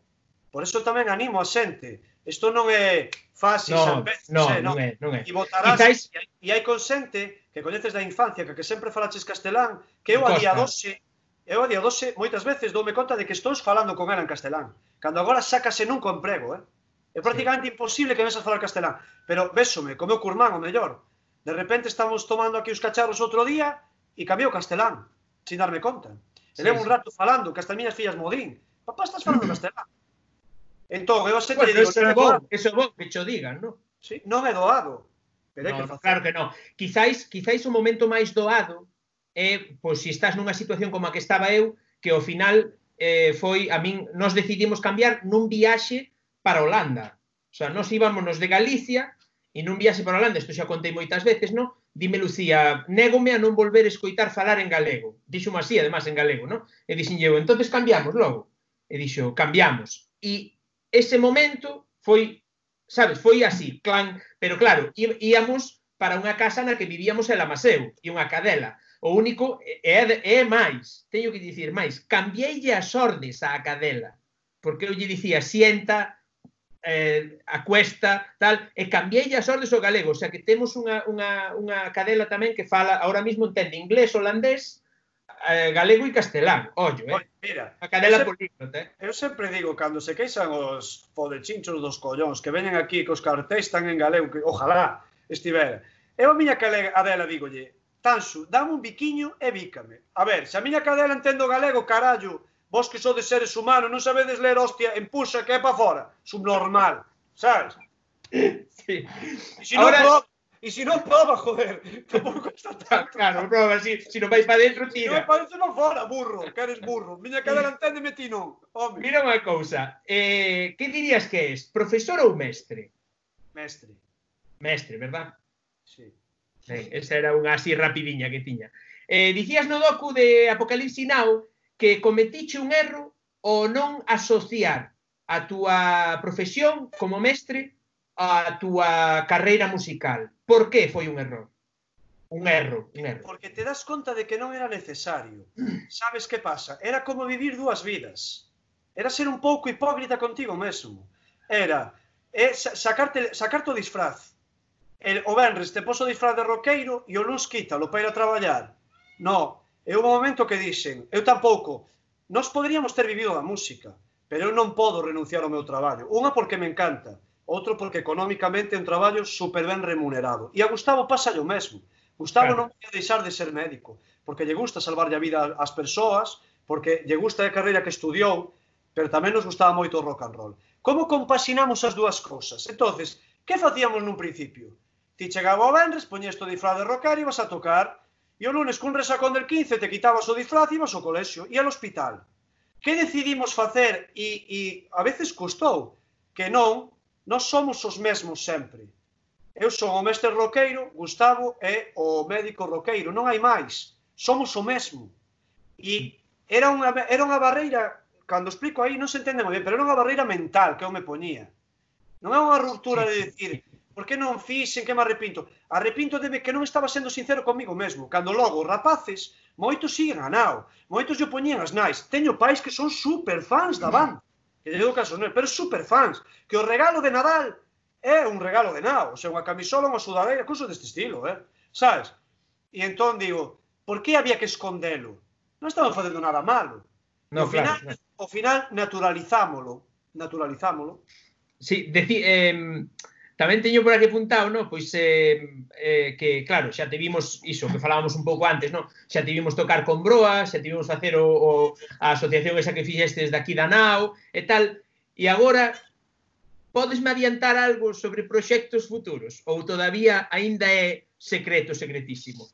Por eso tamén animo a xente. Isto non é fácil,
no, veces, no, eh, non, non, é, non é.
E votarás, Quizáis... e, hai, e hai con xente que coñeces da infancia, que, que sempre falaches castelán, que eu a día 12 eu a día 12 moitas veces doume conta de que estou falando con ela en castelán. Cando agora sácase nun comprego, eh? É prácticamente sí. imposible que vexas falar castelán. Pero vésome, como o curmán, o mellor. De repente estamos tomando aquí os cacharros outro día e cambiou castelán, sin darme conta. E sí, levo sí. un rato falando, que as miñas fillas modín. Papá, estás falando [clears throat] castelán. Entón, eu sempre bueno, digo...
Eso é bon, eso é bon que cho digan, non?
Sí, non é doado. Pero
no, que claro que non. Quizáis, quizáis o momento máis doado é, pois, se estás nunha situación como a que estaba eu, que ao final eh, foi, a min, nos decidimos cambiar nun viaxe para Holanda. O sea, nos íbamos de Galicia e nun viaxe para Holanda, isto xa contei moitas veces, non? Dime Lucía, négome a non volver a escoitar falar en galego. Dixo así, además, en galego, non? E dixen eu, entonces cambiamos logo. E dixo, cambiamos. E ese momento foi, sabes, foi así, clan, pero claro, íamos para unha casa na que vivíamos en amaseu e unha cadela. O único é, é máis, teño que dicir máis, cambieille as ordes á cadela, porque eu lle dicía sienta, eh, acuesta, tal, e cambieille as ordes ao galego, o sea que temos unha, unha, unha cadela tamén que fala, ahora mismo entende inglés, holandés, eh, galego e castelán, ollo, eh?
Mira,
a cadela políglota, eh?
Eu sempre digo, cando se queixan os fodechinchos dos collóns que veñen aquí cos cartéis tan en galego, que ojalá estivera, eu a miña cadela, Adela dígolle, Tansu, dame un biquiño e bícame. A ver, se a miña cadela entendo galego, carallo, vos que sodes seres humanos, non sabedes ler hostia en puxa que é pa fora. Subnormal, sabes? [laughs]
Sí.
Si non, Ahora... E se non prova, joder, [laughs] tampouco está tanto.
Claro, prova, si, si non vais para dentro, tira.
Se non vais para fora, burro, que eres burro. Miña cadela enténdeme ti non, home.
Mira unha cousa, eh, que dirías que és, profesor ou mestre?
Mestre.
Mestre, verdad?
Sí.
Ben, esa era unha así rapidiña que tiña. Eh, dicías no docu de Apocalipsi Now que cometiche un erro o non asociar a túa profesión como mestre a túa carreira musical. Por que foi un error? Un erro, un erro.
Porque te das conta de que non era necesario. Sabes que pasa? Era como vivir dúas vidas. Era ser un pouco hipócrita contigo mesmo. Era eh, é sacarte, sacarte o disfraz. El, o Benres te poso o disfraz de roqueiro e o luns quítalo para ir a traballar. No, é un momento que dixen, eu tampouco, nós poderíamos ter vivido da música, pero eu non podo renunciar ao meu traballo. Unha porque me encanta, outro porque económicamente é un traballo super ben remunerado. E a Gustavo pasa o mesmo. Gustavo claro. non vai deixar de ser médico, porque lle gusta salvarlle a vida ás persoas, porque lle gusta a carreira que estudiou, pero tamén nos gustaba moito o rock and roll. Como compaxinamos as dúas cousas? Entonces, que facíamos nun principio? Ti chegaba o vendres, poñías o disfraz de rockar e vas a tocar, e o lunes cun resacón del 15 te quitabas o disfraz e ibas ao colexio e ao hospital. Que decidimos facer e, e a veces custou que non, nós somos os mesmos sempre. Eu son o mestre roqueiro, Gustavo é o médico roqueiro, non hai máis. Somos o mesmo. E era unha, era unha barreira, cando explico aí non se entende moi ben, pero era unha barreira mental que eu me poñía. Non é unha ruptura de decir, por que non fixen, que me arrepinto? Arrepinto de que non estaba sendo sincero comigo mesmo, cando logo os rapaces, moitos siguen a nao, moitos yo poñían as nais. Teño pais que son super fans da banda que lle caso non, pero super fans, que o regalo de Nadal é un regalo de nao, o sea, unha camisola, unha sudadeira, cousa deste estilo, eh? sabes? E entón digo, por que había que escondelo? Non estaban facendo nada malo. No, ao, final, claro, claro. ao final naturalizámolo, naturalizámolo.
Sí, deci, eh, Tamén teño por aquí apuntado, no? pois eh, eh, que, claro, xa te vimos iso que falábamos un pouco antes, no? xa te vimos tocar con Broa, xa te vimos facer o, o, a asociación esa que fixestes daqui da NAO e tal, e agora podesme adiantar algo sobre proxectos futuros ou todavía aínda é secreto, secretísimo?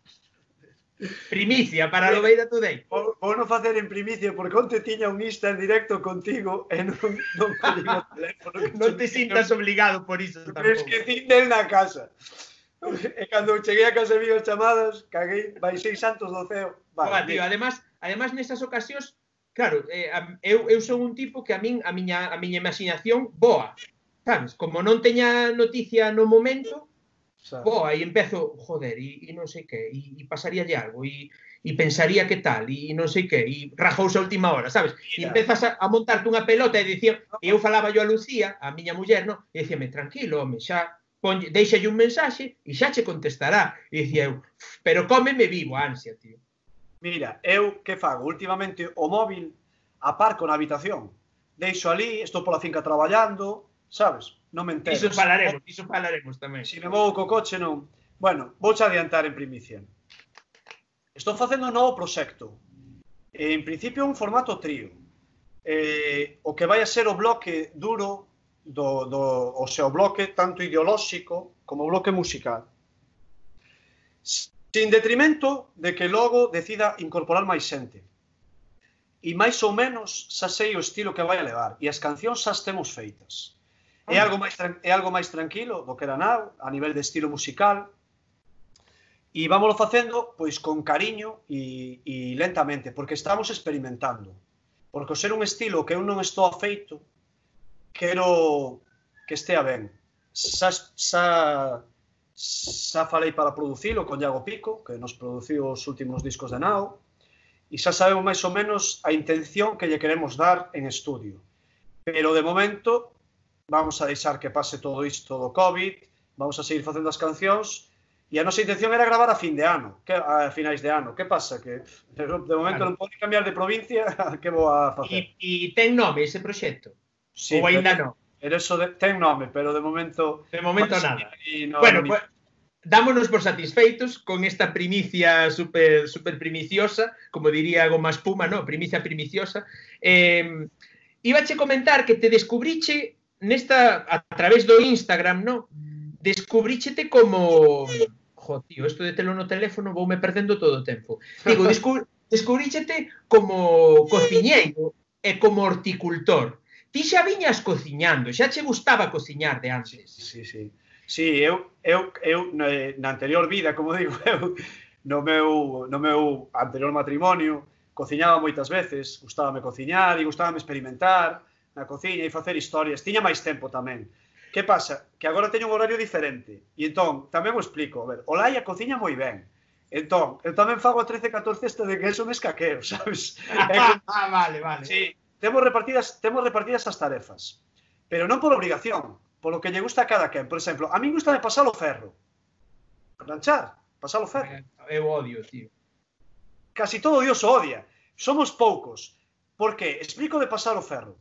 Primicia para Lobeira Today.
Vou non facer en primicia, porque onte tiña un Insta en directo contigo e non, non o teléfono. [laughs]
non te sintas obligado por iso tampouco.
Pero esquecín del na casa. E cando cheguei a casa vi as chamadas, caguei, vai seis santos do ceo.
Vale, Oga, tío, además, además nesas ocasións, claro, eh, eu, eu son un tipo que a min a miña a miña imaginación boa. Sabes, como non teña noticia no momento, Sabes? Boa, e empezo, joder, e, e non sei que, e, e pasaríalle algo, e, e pensaría que tal, e non sei que, e rajouse a última hora, sabes? E empezas a, a montarte unha pelota e dicía, e eu falaba yo a Lucía, a miña muller, no? e dicíame, tranquilo, home, xa ponlle, deixalle un mensaxe e xa che contestará. E dicía eu, pero cómeme vivo a ansia, tío.
Mira, eu que fago? Últimamente o móvil aparco na habitación. Deixo ali, estou pola finca traballando, sabes? Non me enteres.
Iso falaremos, iso falaremos tamén.
Se si me vou co coche non. Bueno, vou adiantar en primicia. Estou facendo un novo proxecto. En principio un formato trío. Eh, o que vai a ser o bloque duro do, do o seu bloque tanto ideolóxico como bloque musical. Sin detrimento de que logo decida incorporar máis xente. E máis ou menos xa sei o estilo que vai a levar e as cancións xa temos feitas É algo máis é algo máis tranquilo do que era nau a nivel de estilo musical. E vámoslo facendo pois con cariño e, e lentamente, porque estamos experimentando. Porque o ser un estilo que eu non estou afeito, quero que estea ben. Xa, xa, xa falei para producilo con Iago Pico, que nos produciu os últimos discos de Nao, e xa sabemos máis ou menos a intención que lle queremos dar en estudio. Pero de momento vamos a deixar que pase todo isto do COVID, vamos a seguir facendo as cancións, e a nosa intención era gravar a fin de ano, que, a finais de ano. Que pasa? Que de momento claro. non pode cambiar de provincia, [laughs] que vou a facer?
E, e ten nome ese proxecto? Sí, Ou ainda non?
Pero eso de, ten nome, pero de momento...
De momento nada. No, bueno, ni... pues, dámonos por satisfeitos con esta primicia super, super primiciosa, como diría Goma Espuma, no? Primicia primiciosa. Eh, che comentar que te descubriche nesta a través do Instagram, no, descubríchete como jo, tío, isto de telo no teléfono voume perdendo todo o tempo. Digo, [laughs] descub, descubríchete como cociñeiro e como horticultor. Ti xa viñas cociñando, xa che gustaba cociñar de antes.
Sí, sí. Sí, eu, eu, eu na anterior vida, como digo, [laughs] eu, no meu, no meu anterior matrimonio, cociñaba moitas veces, gustábame cociñar e gustábame experimentar, na cociña e facer historias. Tiña máis tempo tamén. Que pasa? Que agora teño un horario diferente. E entón, tamén o explico. A ver, o Laia cociña moi ben. Entón, eu tamén fago a 13, 14 isto de que eso me escaqueo, [laughs] sabes?
Ah, ah, vale, vale.
Sí, temos repartidas, temos repartidas as tarefas. Pero non por obrigación, polo que lle gusta a cada quen. Por exemplo, a min gusta de pasar o ferro. Planchar, pasar o ferro.
Eu odio, tío.
Casi todo Dios odia. Somos poucos. Por que? Explico de pasar o ferro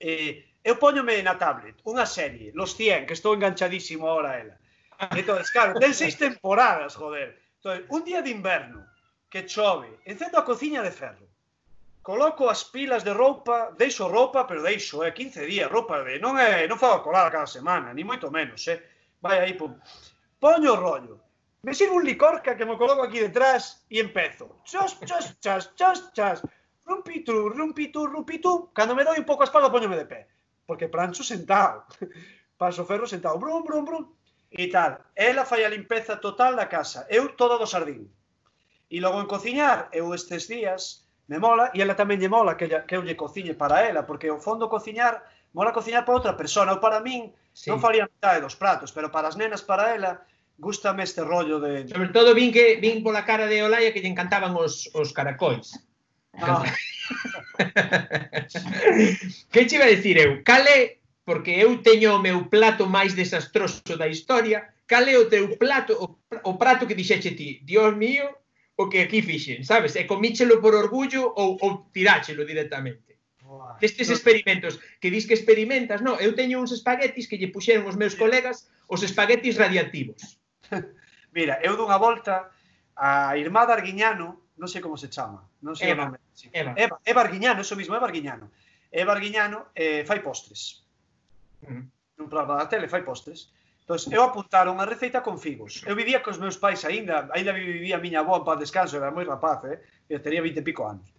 eh, eu poñome na tablet unha serie, Los 100, que estou enganchadísimo ahora a ela. Entón, claro, ten seis temporadas, joder. Entón, un día de inverno, que chove, encendo a cociña de ferro, coloco as pilas de roupa, deixo roupa, pero deixo, eh, 15 días, roupa de... Non, é, non fago colada cada semana, ni moito menos, eh. Vai aí, pum. Poño o rollo, me sirvo un licorca que me coloco aquí detrás e empezo. Chos, chos, chas, chos, chas rumpi tú, rumpi. Cando me doi un pouco a espalda, poñome de pé. Porque prancho sentado. [laughs] Paso ferro sentado. Brum, brum, brum. E tal. Ela fai a limpeza total da casa. Eu todo do sardín. E logo en cociñar, eu estes días me mola, e ela tamén lle mola que, ella, que eu lle cociñe para ela, porque ao fondo cociñar, mola cociñar para outra persona, ou para min, sí. non faría metade dos pratos, pero para as nenas, para ela, gustame este rollo de...
Sobre todo vin que vin pola cara de Olaya que lle encantaban os, os caracois. Ah. [laughs] que che iba a decir eu? Cale, porque eu teño o meu plato máis desastroso da historia, cale o teu plato, o, o prato que dixeche ti, Dios mío, o que aquí fixen, sabes? E comíchelo por orgullo ou, ou tiráchelo directamente. Uah, Destes experimentos que dis que experimentas, no, eu teño uns espaguetis que lle puxeron os meus colegas os espaguetis radiactivos. [laughs]
Mira, eu dunha volta a Irmá de Arguiñano, non sei como se chama, non sei
Eva.
o nome.
Sí. Eva,
Eva, Eva Arguiñano, eso mismo, Eva Arguiñano. Eva Arguiñano eh, fai postres.
Mm.
Nun programa da tele, fai postres. Entón, eu apuntara unha receita con figos. Eu vivía cos meus pais aínda, aínda vivía a miña avó en paz descanso, era moi rapaz, eh? eu tería 20 e pico anos.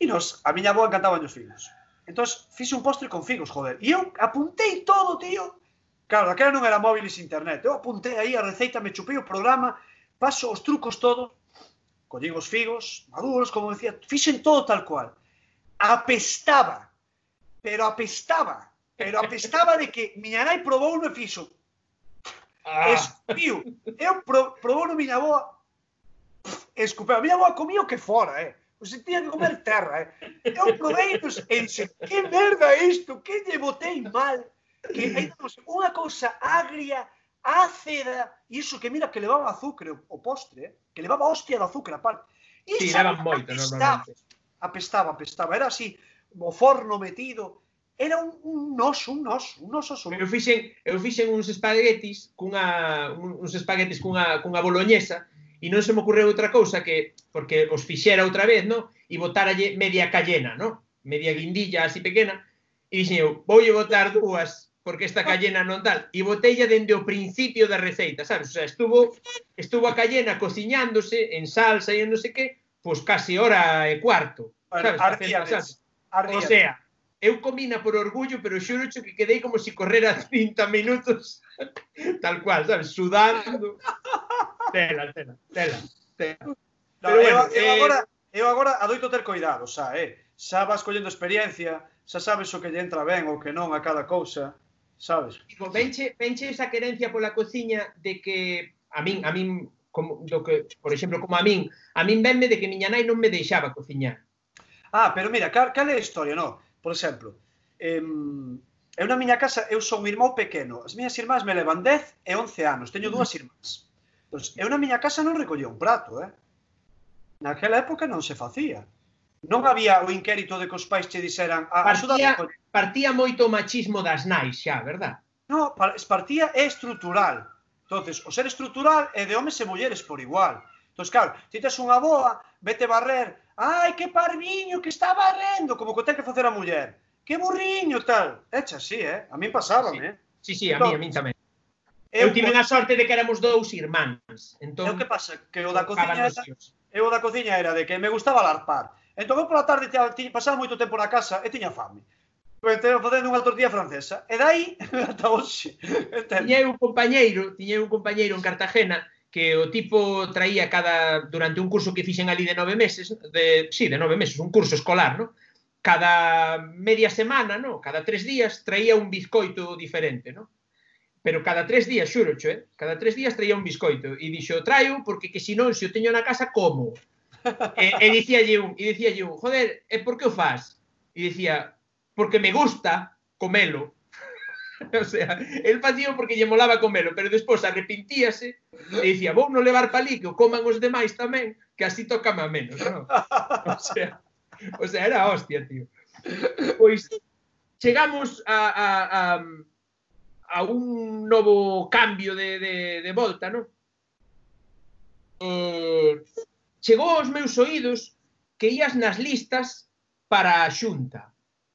E nos, a miña avó encantaban os figos. Entón, fixe un postre con figos, joder. E eu apuntei todo, tío. Claro, daquela non era móviles internet. Eu apuntei aí a receita, me chupei o programa, paso os trucos todos, collín os figos, maduros, como decía, fixen todo tal cual. Apestaba, pero apestaba, pero apestaba de que miña nai probou e fixo, Ah. Escupiu. Eu pro, probou no miña boa. Escupeu. A miña boa comía o que fora, eh. O se tiña que comer terra, eh. Eu provei pues, e dixe, que merda é isto? Que lle botei mal? Que temos unha cousa agria, a aceda, iso que mira que levaba azúcar o postre, que levaba hostia de azúcar aparte.
E sí, eran moito,
apestaba, apestaba, apestaba, era así, o forno metido, era un, un oso, un oso, un oso
absoluto. Eu fixen, eu fixen uns espaguetis cunha uns espaguetis cunha cunha boloñesa e non se me ocorreu outra cousa que porque os fixera outra vez, no? E botáralle media callena, no? Media guindilla así pequena. E dixen eu, voulle botar dúas porque esta callena non tal, e botella dende o principio da receita, sabes? O sea, estuvo, estuvo a callena cociñándose en salsa e en non sei que, pois casi hora e cuarto.
Sabes? Ardíades,
ardíades. O sea, eu comina por orgullo, pero xuro que quedei como se si correra 30 minutos [laughs] tal cual, sabes, sudando. tela, tela, tela. tela. No,
pero bueno, eu, eu, eh... agora, eu agora adoito ter coidado, xa, eh? Xa vas collendo experiencia, xa sabes o que lle entra ben ou que non a cada cousa sabes?
Digo, venche, venche esa querencia pola cociña de que a min, a min como, do que, por exemplo, como a min, a min venme de que miña nai non me deixaba cociñar.
Ah, pero mira, cal, cal é a historia, no? Por exemplo, eh, eu na miña casa, eu son un irmão pequeno. As miñas irmás me levan 10 e 11 anos. Teño dúas irmás. Entón, eu na miña casa non recollía un prato, eh? Naquela época non se facía. Non había o inquérito de que os pais che dixeran
a partía, a partía moito o machismo das nais xa, verdad?
No, partía é estrutural. Entonces, o ser estrutural é de homes e mulleres por igual. Entón, claro, ti tes unha boa, vete barrer, ai, que parviño que está barrendo, como que ten que facer a muller. Que burriño tal. Echa así, eh? A min pasaban,
sí.
eh?
Sí, sí, a entón, mí, a mí tamén. Eu, eu tive a sorte de que éramos dous irmáns. Entón,
eu que pasa? Que o da cociña era, eu da cociña era de que me gustaba larpar. Entón eu pola tarde tiña, pasaba moito tempo na casa e tiña fame. Entendo facendo unha tortilla francesa. E dai ata hoxe.
Tiñei un compañeiro, tiña un compañeiro en Cartagena que o tipo traía cada durante un curso que fixen ali de nove meses, de si, sí, de nove meses, un curso escolar, no? Cada media semana, no? Cada tres días traía un bizcoito diferente, no? Pero cada tres días, xuro, eh? cada tres días traía un biscoito e dixo, traio porque que se non, se o teño na casa, como? e, e dicíalle un, e dicía un, joder, e por que o faz? E dicía, porque me gusta comelo. [laughs] o sea, el facío porque lle molaba comelo, pero despois arrepintíase e dicía, vou non levar palí que o coman os demais tamén, que así tocame a menos, non? O sea, o sea, era hostia, tío. Pois chegamos a, a, a, a un novo cambio de, de, de volta, non? Eh, chegou aos meus oídos que ías nas listas para a xunta.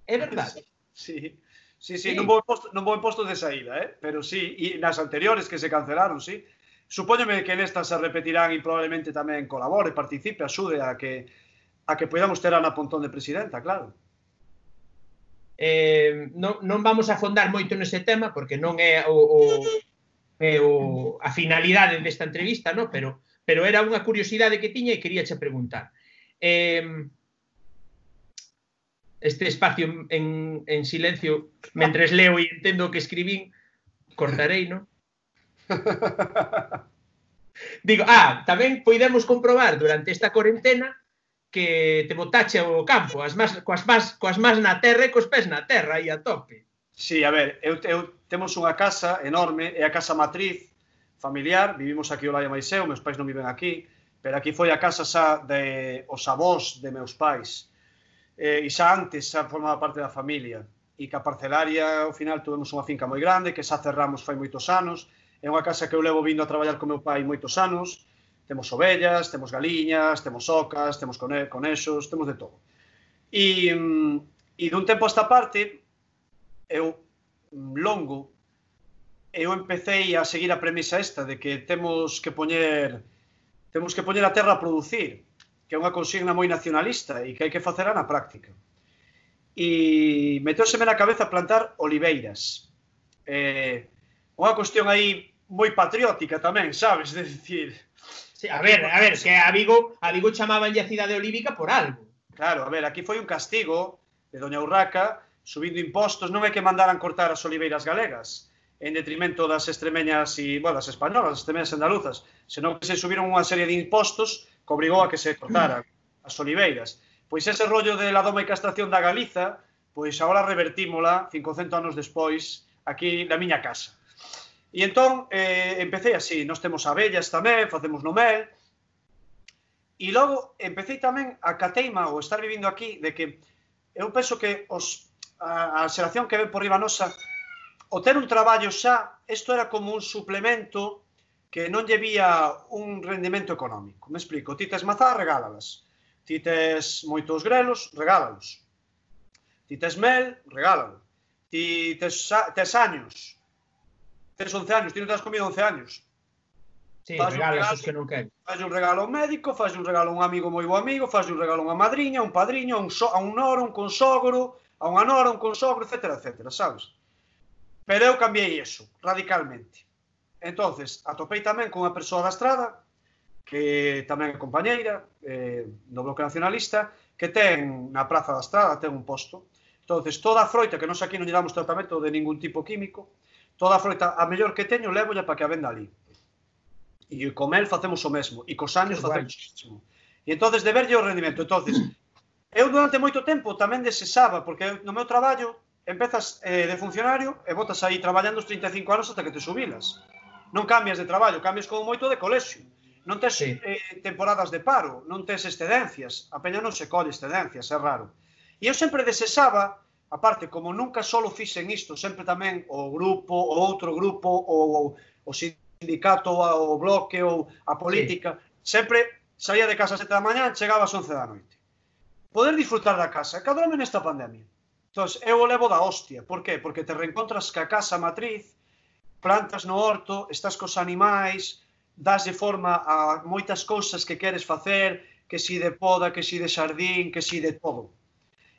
É verdade? [laughs]
Sí, sí, sí, sí. non vou posto, non vou posto de saída, eh? pero sí, e nas anteriores que se cancelaron, sí. Supóñome que nestas se repetirán e probablemente tamén colabore, participe, axude a que a que podamos ter a Ana Pontón de presidenta, claro.
Eh, non, non vamos a afondar moito nese tema porque non é o, o, é o a finalidade desta entrevista, no? pero pero era unha curiosidade que tiña e quería che preguntar. Eh, este espacio en, en silencio, mentres leo e entendo o que escribín, cortarei, non? [laughs] Digo, ah, tamén poidemos comprobar durante esta cuarentena que te botache ao campo, as más, coas, más, coas más na terra e cos pés na terra, aí a tope.
Sí, a ver, eu, eu temos unha casa enorme, é a casa matriz, familiar, vivimos aquí o máis eu, meus pais non viven aquí, pero aquí foi a casa xa de os avós de meus pais. Eh, e xa antes xa formaba parte da familia. E que a parcelaria, ao final, tuvemos unha finca moi grande, que xa cerramos fai moitos anos. É unha casa que eu levo vindo a traballar con meu pai moitos anos. Temos ovellas, temos galiñas, temos ocas, temos conexos, temos de todo. E, mm, e dun tempo a esta parte, eu mm, longo eu empecéi a seguir a premisa esta de que temos que poñer temos que poñer a terra a producir, que é unha consigna moi nacionalista e que hai que facela na práctica. E meteuseme na cabeza plantar oliveiras. Eh, unha cuestión aí moi patriótica tamén, sabes? [laughs] De decir...
Sí, a ver, a ver, que a Vigo, a Vigo chamaban a cidade olívica por algo.
Claro, a ver, aquí foi un castigo de Doña Urraca subindo impostos, non é que mandaran cortar as oliveiras galegas en detrimento das extremeñas e, bueno, das españolas, as extremeñas andaluzas, senón que se subiron unha serie de impostos que obrigou a que se cortaran as oliveiras. Pois ese rollo de la doma e castración da Galiza, pois agora revertímola 500 anos despois aquí na miña casa. E entón eh, empecé así, nós temos abellas tamén, facemos no mel, e logo empecé tamén a cateima ou estar vivindo aquí de que eu penso que os, a, a xeración que ven por riba nosa o ter un traballo xa, isto era como un suplemento que non lle vía un rendimento económico. Me explico, ti tes mazá, regálalas. Ti tes moitos grelos, regálalos. Ti tes mel, regálalo. Ti tes, tes años, tes 11 años, ti non te has comido 11 años.
Sí, faz regalo, regalo que non quero.
Faz un regalo a un médico, faz un regalo a un amigo moi bo amigo, faz un regalo a unha madriña, a un padriño, a un, so, a un noro, un consogro, a unha nora, un consogro, etcétera, etcétera, sabes? Pero eu cambiei eso, radicalmente. entonces atopei tamén con unha persoa da estrada, que tamén é compañeira eh, do Bloque Nacionalista, que ten na Praza da Estrada, ten un posto. entonces toda a froita, que nós aquí non lle damos tratamento de ningún tipo químico, toda a froita, a mellor que teño, levo para que a venda ali. E con el facemos o mesmo, e cos años facemos o mesmo. E entonces de verlle o rendimento. entonces eu durante moito tempo tamén desexaba, porque no meu traballo empezas eh, de funcionario e botas aí traballando os 35 anos ata que te subilas. Non cambias de traballo, cambias como moito de colexio. Non tes sí. eh, temporadas de paro, non tes excedencias, a peña non se colle excedencias, é raro. E eu sempre desesaba, aparte, como nunca solo fixen isto, sempre tamén o grupo, o outro grupo, ou o, o sindicato, o bloque, ou a política, sí. sempre saía de casa a sete da mañá, chegaba ás 11 da noite. Poder disfrutar da casa, cadrome nesta pandemia Entón, eu o levo da hostia. Por qué? Porque te reencontras ca casa matriz, plantas no horto, estás cos animais, dáslle forma a moitas cousas que queres facer, que si de poda, que si de xardín, que si de todo.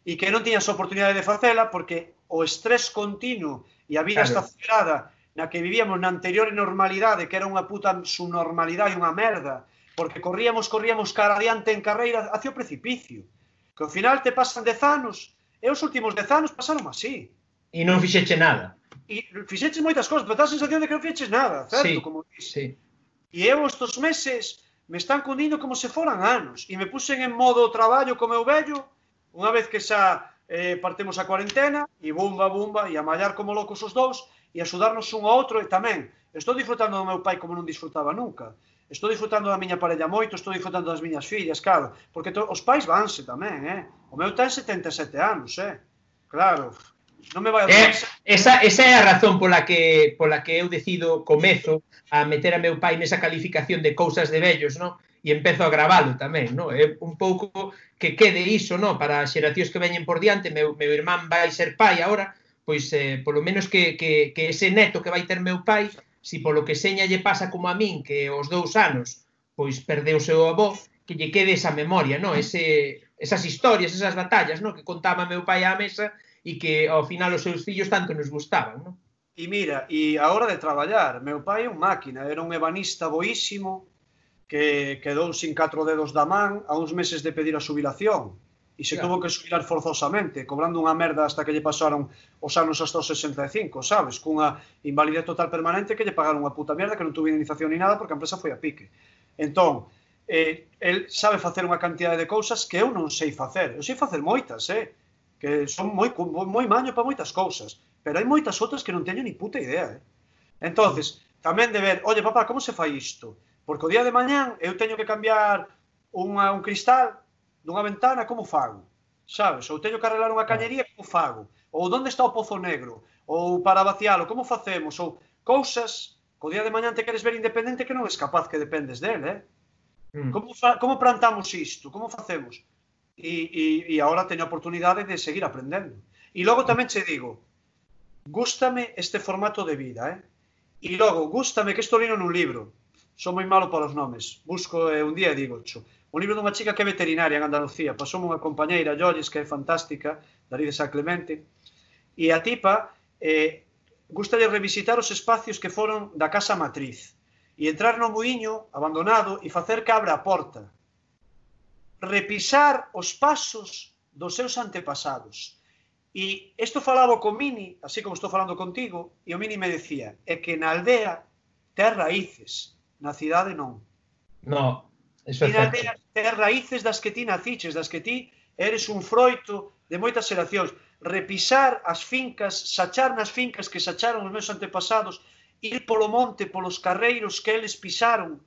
E que non tiñas oportunidade de facela porque o estrés continuo e a vida claro. está acelerada na que vivíamos na anterior normalidade, que era unha puta subnormalidade, unha merda, porque corríamos, corríamos cara adiante en carreira hacia o precipicio. Que ao final te pasan dez anos E os últimos dez anos pasaron así.
E non fixeche nada.
E fixeches moitas cosas, pero dá a sensación de que non fixeches nada, certo?
Sí,
como
dices. Sí.
E eu estos meses me están cundindo como se foran anos. E me puxen en modo traballo co meu vello, unha vez que xa eh, partemos a cuarentena, e bumba, bumba, e a mallar como locos os dous, e axudarnos un ao outro, e tamén, estou disfrutando do meu pai como non disfrutaba nunca. Estou disfrutando da miña parella moito, estou disfrutando das miñas fillas, claro, porque to, os pais vanse tamén, eh? O meu ten 77 anos, eh? Claro, non me vai a...
Eh, esa, esa é a razón pola que, pola que eu decido, comezo a meter a meu pai nesa calificación de cousas de vellos, non? E empezo a gravalo tamén, non? É un pouco que quede iso, non? Para xeracións que veñen por diante, meu, meu irmán vai ser pai agora, pois eh, polo menos que, que, que ese neto que vai ter meu pai si polo que seña lle pasa como a min, que os dous anos, pois perdeu o seu avó, que lle quede esa memoria, no? Ese, esas historias, esas batallas, no? Que contaba meu pai á mesa e que ao final os seus fillos tanto nos gustaban, no?
E mira, e a hora de traballar, meu pai é un máquina, era un ebanista boísimo, que quedou sin catro dedos da man a uns meses de pedir a subilación e se claro. tuvo que xubilar forzosamente, cobrando unha merda hasta que lle pasaron os anos hasta os 65, sabes? Cunha invalidez total permanente que lle pagaron unha puta merda que non tuvo indemnización ni nada porque a empresa foi a pique. Entón, eh, el sabe facer unha cantidade de cousas que eu non sei facer. Eu sei facer moitas, eh? Que son moi, moi maño para moitas cousas. Pero hai moitas outras que non teño ni puta idea, eh? Entonces, tamén de ver, oye, papá, como se fai isto? Porque o día de mañán eu teño que cambiar unha, un cristal dunha ventana, como fago? Sabes? Ou teño que arreglar unha cañería, como fago? Ou onde está o pozo negro? Ou para vacialo, como facemos? Ou cousas co día de mañan te queres ver independente que non es capaz que dependes del, eh? Mm. Como, fa, como plantamos isto? Como facemos? E, e, e agora teño a oportunidade de seguir aprendendo. E logo tamén che digo, gústame este formato de vida, eh? E logo, gústame que isto lino nun libro. Son moi malo para os nomes. Busco eh, un día e digo, cho, un libro dunha chica que é veterinaria en Andalucía. Pasou unha compañeira, Lloris, que é fantástica, Darí de San Clemente, e a tipa eh, gusta de revisitar os espacios que foron da casa matriz e entrar no muiño abandonado e facer cabra a porta. Repisar os pasos dos seus antepasados. E isto falaba con Mini, así como estou falando contigo, e o Mini me decía, é que na aldea ter raíces, na cidade non.
No,
Tírate a ter raíces das que ti naciches, das que ti eres un froito de moitas xeracións. Repisar as fincas, sachar nas fincas que sacharon os meus antepasados, ir polo monte, polos carreiros que eles pisaron.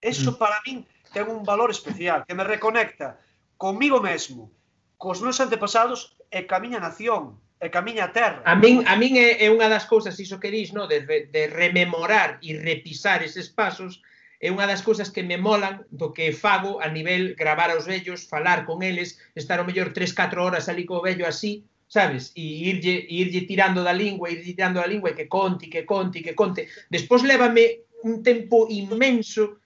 Eso mm. para min ten un valor especial, que me reconecta comigo mesmo, cos meus antepasados e ca miña nación, e ca miña terra.
A min, a min é, é unha das cousas, iso que dís, no? de, de rememorar e repisar eses pasos, é unha das cousas que me molan do que fago a nivel gravar aos vellos, falar con eles, estar ao mellor 3-4 horas ali co vello así, sabes? E irlle, irlle tirando da lingua, irlle tirando da lingua, que conti, que conti, que conte. Despois lévame un tempo inmenso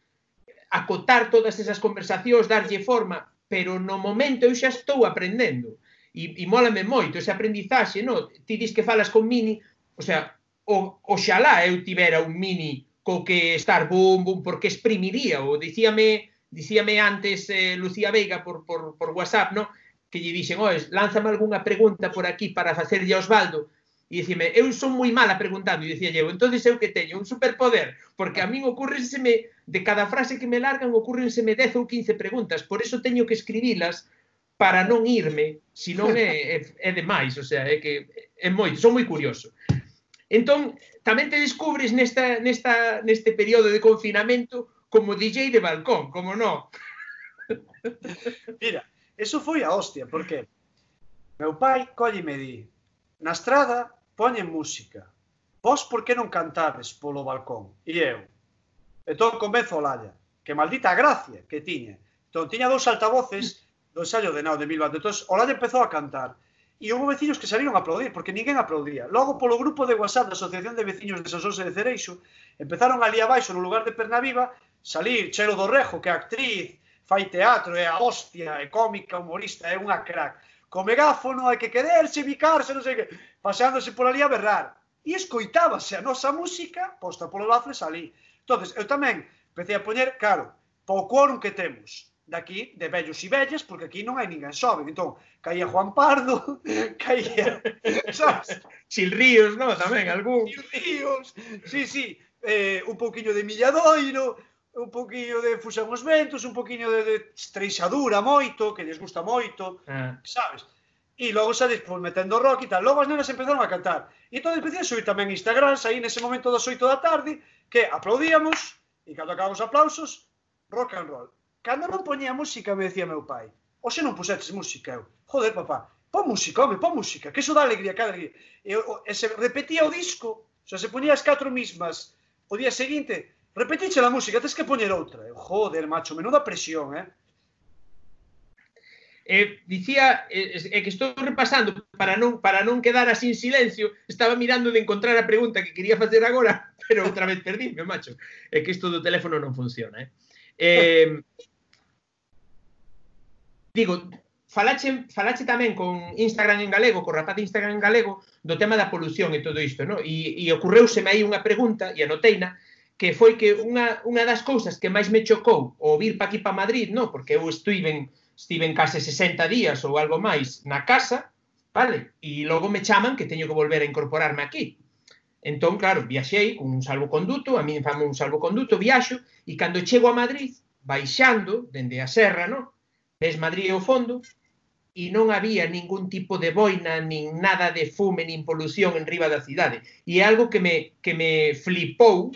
acotar todas esas conversacións, darlle forma, pero no momento eu xa estou aprendendo. E, e mólame moito ese aprendizaxe, no? Ti dis que falas con Mini, o sea, o, oxalá eu tivera un Mini co que estar bum, bum, porque exprimiría, ou dicíame, dicíame antes eh, Lucía Veiga por, por, por WhatsApp, no? que lle dixen, oes, lánzame algunha pregunta por aquí para facerlle a Osvaldo, e dicime, eu son moi mala preguntando, e dicía eu, entonces eu que teño un superpoder, porque a min ocurrenseme, de cada frase que me largan, ocurrenseme 10 ou 15 preguntas, por eso teño que escribilas para non irme, senón é, é, é demais, o sea, é que é moi, son moi curioso. Entón, tamén te descubres nesta, nesta, neste período de confinamento como DJ de balcón, como no.
Mira, eso foi a hostia, porque meu pai colle me di na estrada poñen música. Vos por que non cantades polo balcón? E eu. Entón comezo a lalla. Que maldita gracia que tiña. Entón tiña dous altavoces do ensayo de Nao de Bilbao. Entón Olalla empezou a cantar e houve veciños que saíron a aplaudir, porque ninguén aplaudía. Logo, polo grupo de WhatsApp da Asociación de Veciños de Sanxonse de Cereixo, empezaron ali abaixo, no lugar de Pernaviva, salir Chelo do Rejo, que é actriz, fai teatro, é a hostia, é cómica, humorista, é unha crack. Co megáfono hai que quererse, bicarse, non sei que, paseándose por ali a berrar. E escoitábase a nosa música posta polo Lafres ali. entonces eu tamén empecé a poñer, claro, po quórum que temos, daqui de vellos e vellas, porque aquí non hai ninguén sobe. Entón, caía Juan Pardo, [laughs] caía...
sabes? Sil Ríos, non? Tamén, algún.
Sil Ríos, sí, sí. Eh, un pouquiño de Milladoiro, un pouquiño de Fusan os Ventos, un pouquiño de, de Estreixadura moito, que lles gusta moito, ah. sabes? E logo xa despois metendo rock e tal. Logo as nenas empezaron a cantar. E entón empecé a subir tamén Instagram, aí nese momento das 8 da tarde, que aplaudíamos, e cando acabamos aplausos, rock and roll. Cando non poñía música, me decía meu pai, hoxe non puxetes música, eu, joder, papá, pon música, home, pon música, que eso dá alegría, cada alegría. E, e se repetía o disco, xa se ponía as catro mismas o día seguinte, repetiche a música, tens que poñer outra. Eu, joder, macho, menuda presión, eh?
Eh, dicía, eh, eh, que estou repasando para non para non quedar así en silencio, estaba mirando de encontrar a pregunta que quería facer agora, [laughs] pero outra vez perdíme, macho. É eh, que isto do teléfono non funciona, eh. Eh, digo, falache, falache tamén con Instagram en galego, co rapaz de Instagram en galego, do tema da polución e todo isto, no? E, e ocorreuseme aí unha pregunta, e anoteina, que foi que unha, unha das cousas que máis me chocou o vir pa aquí pa Madrid, no? porque eu estiven, estiven case 60 días ou algo máis na casa, vale? E logo me chaman que teño que volver a incorporarme aquí. Entón, claro, viaxei con un salvoconduto, a mí fame un salvoconduto, viaxo, e cando chego a Madrid, baixando, dende a serra, no? ves Madrid ao fondo, e non había ningún tipo de boina, nin nada de fume, nin polución en riba da cidade. E é algo que me, que me flipou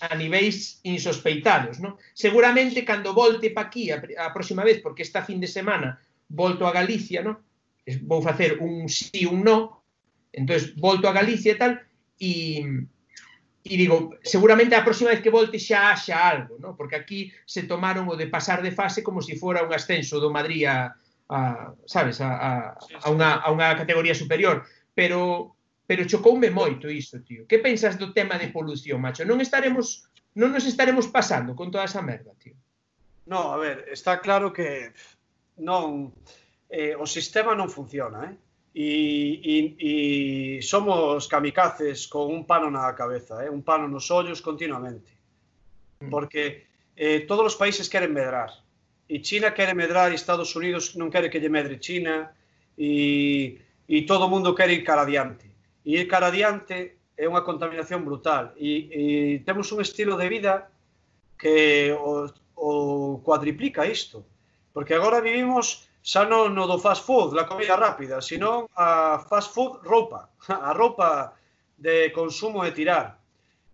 a niveis insospeitados. Non? Seguramente, cando volte pa aquí a, a próxima vez, porque esta fin de semana volto a Galicia, non? vou facer un sí, un no, entón volto a Galicia e tal, e E digo, seguramente a próxima vez que volte xa haxa algo, ¿no? porque aquí se tomaron o de pasar de fase como se si fora un ascenso do Madrid a, a sabes, a, a, a, unha, a unha categoría superior. Pero pero chocoume moito isto, tío. Que pensas do tema de polución, macho? Non estaremos non nos estaremos pasando con toda esa merda, tío.
No, a ver, está claro que non eh, o sistema non funciona, eh? e, e, e somos kamikazes con un pano na cabeza, eh? un pano nos ollos continuamente. Mm. Porque eh, todos os países queren medrar. E China quere medrar e Estados Unidos non quere que lle medre China e, e todo o mundo quere ir cara adiante. E ir cara adiante é unha contaminación brutal. E, e temos un estilo de vida que o, o cuadriplica isto. Porque agora vivimos xa non no do fast food, la comida rápida, sino a fast food roupa, [laughs] a roupa de consumo e tirar.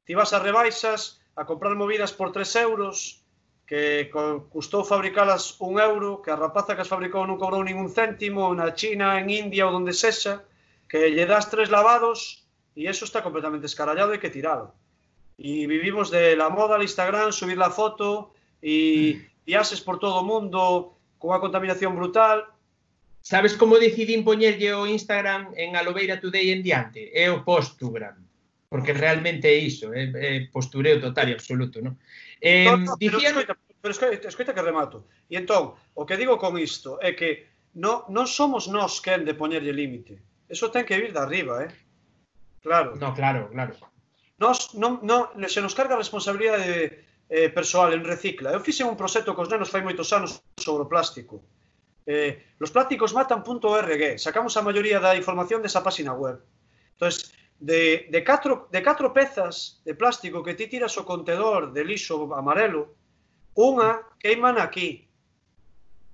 Ti vas a rebaixas a comprar movidas por 3 euros, que custou fabricalas un euro, que a rapaza que as fabricou non cobrou ningún céntimo, na China, en India ou donde sexa, que lle das tres lavados e eso está completamente escarallado e que tirado. E vivimos de la moda, al Instagram, subir la foto e mm. viaxes por todo o mundo, cunha contaminación brutal.
Sabes como decidín poñerlle o Instagram en Alobeira Today en diante? É o Postugram. Porque realmente é iso, é, é postureo total e absoluto, non?
Eh, no, no, dicían... pero, escoita, pero escoita, escoita que remato. E entón, o que digo con isto é que no, non somos nós quen de poñerlle límite. Eso ten que vir de arriba, eh? Claro.
No, claro, claro.
Nos, non, non, se nos carga a responsabilidade de, eh, persoal en recicla. Eu fixe un proxecto cos nenos fai moitos anos sobre o plástico. Eh, los plásticos matan.org. Sacamos a maioría da información desa páxina web. Entonces, de, de, catro, de catro pezas de plástico que ti tiras o contedor de lixo amarelo, unha queiman aquí,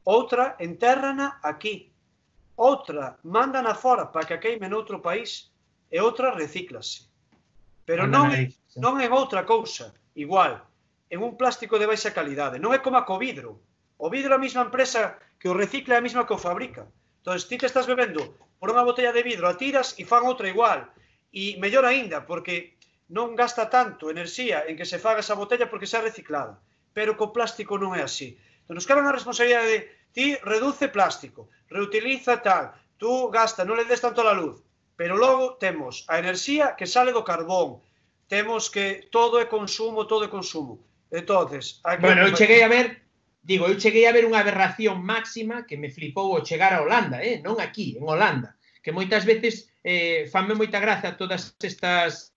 outra enterrana aquí, outra mandan fora para que a queime noutro país e outra recíclase. Pero non, non é outra cousa, igual en un plástico de baixa calidade. Non é como a co vidro. O vidro é a mesma empresa que o recicla é a mesma que o fabrica. Entón, ti te estás bebendo por unha botella de vidro, a tiras e fan outra igual. E mellor aínda, porque non gasta tanto enerxía en que se faga esa botella porque xa reciclada. Pero co plástico non é así. Entón, nos cabe a responsabilidade de ti reduce plástico, reutiliza tal, tú gasta, non le des tanto a luz. Pero logo temos a enerxía que sale do carbón, temos que todo é consumo, todo é consumo. Entonces,
aquí Bueno, eu cheguei a ver, digo, eu cheguei a ver unha aberración máxima que me flipou o chegar a Holanda, eh? non aquí, en Holanda, que moitas veces eh, fanme moita graza todas estas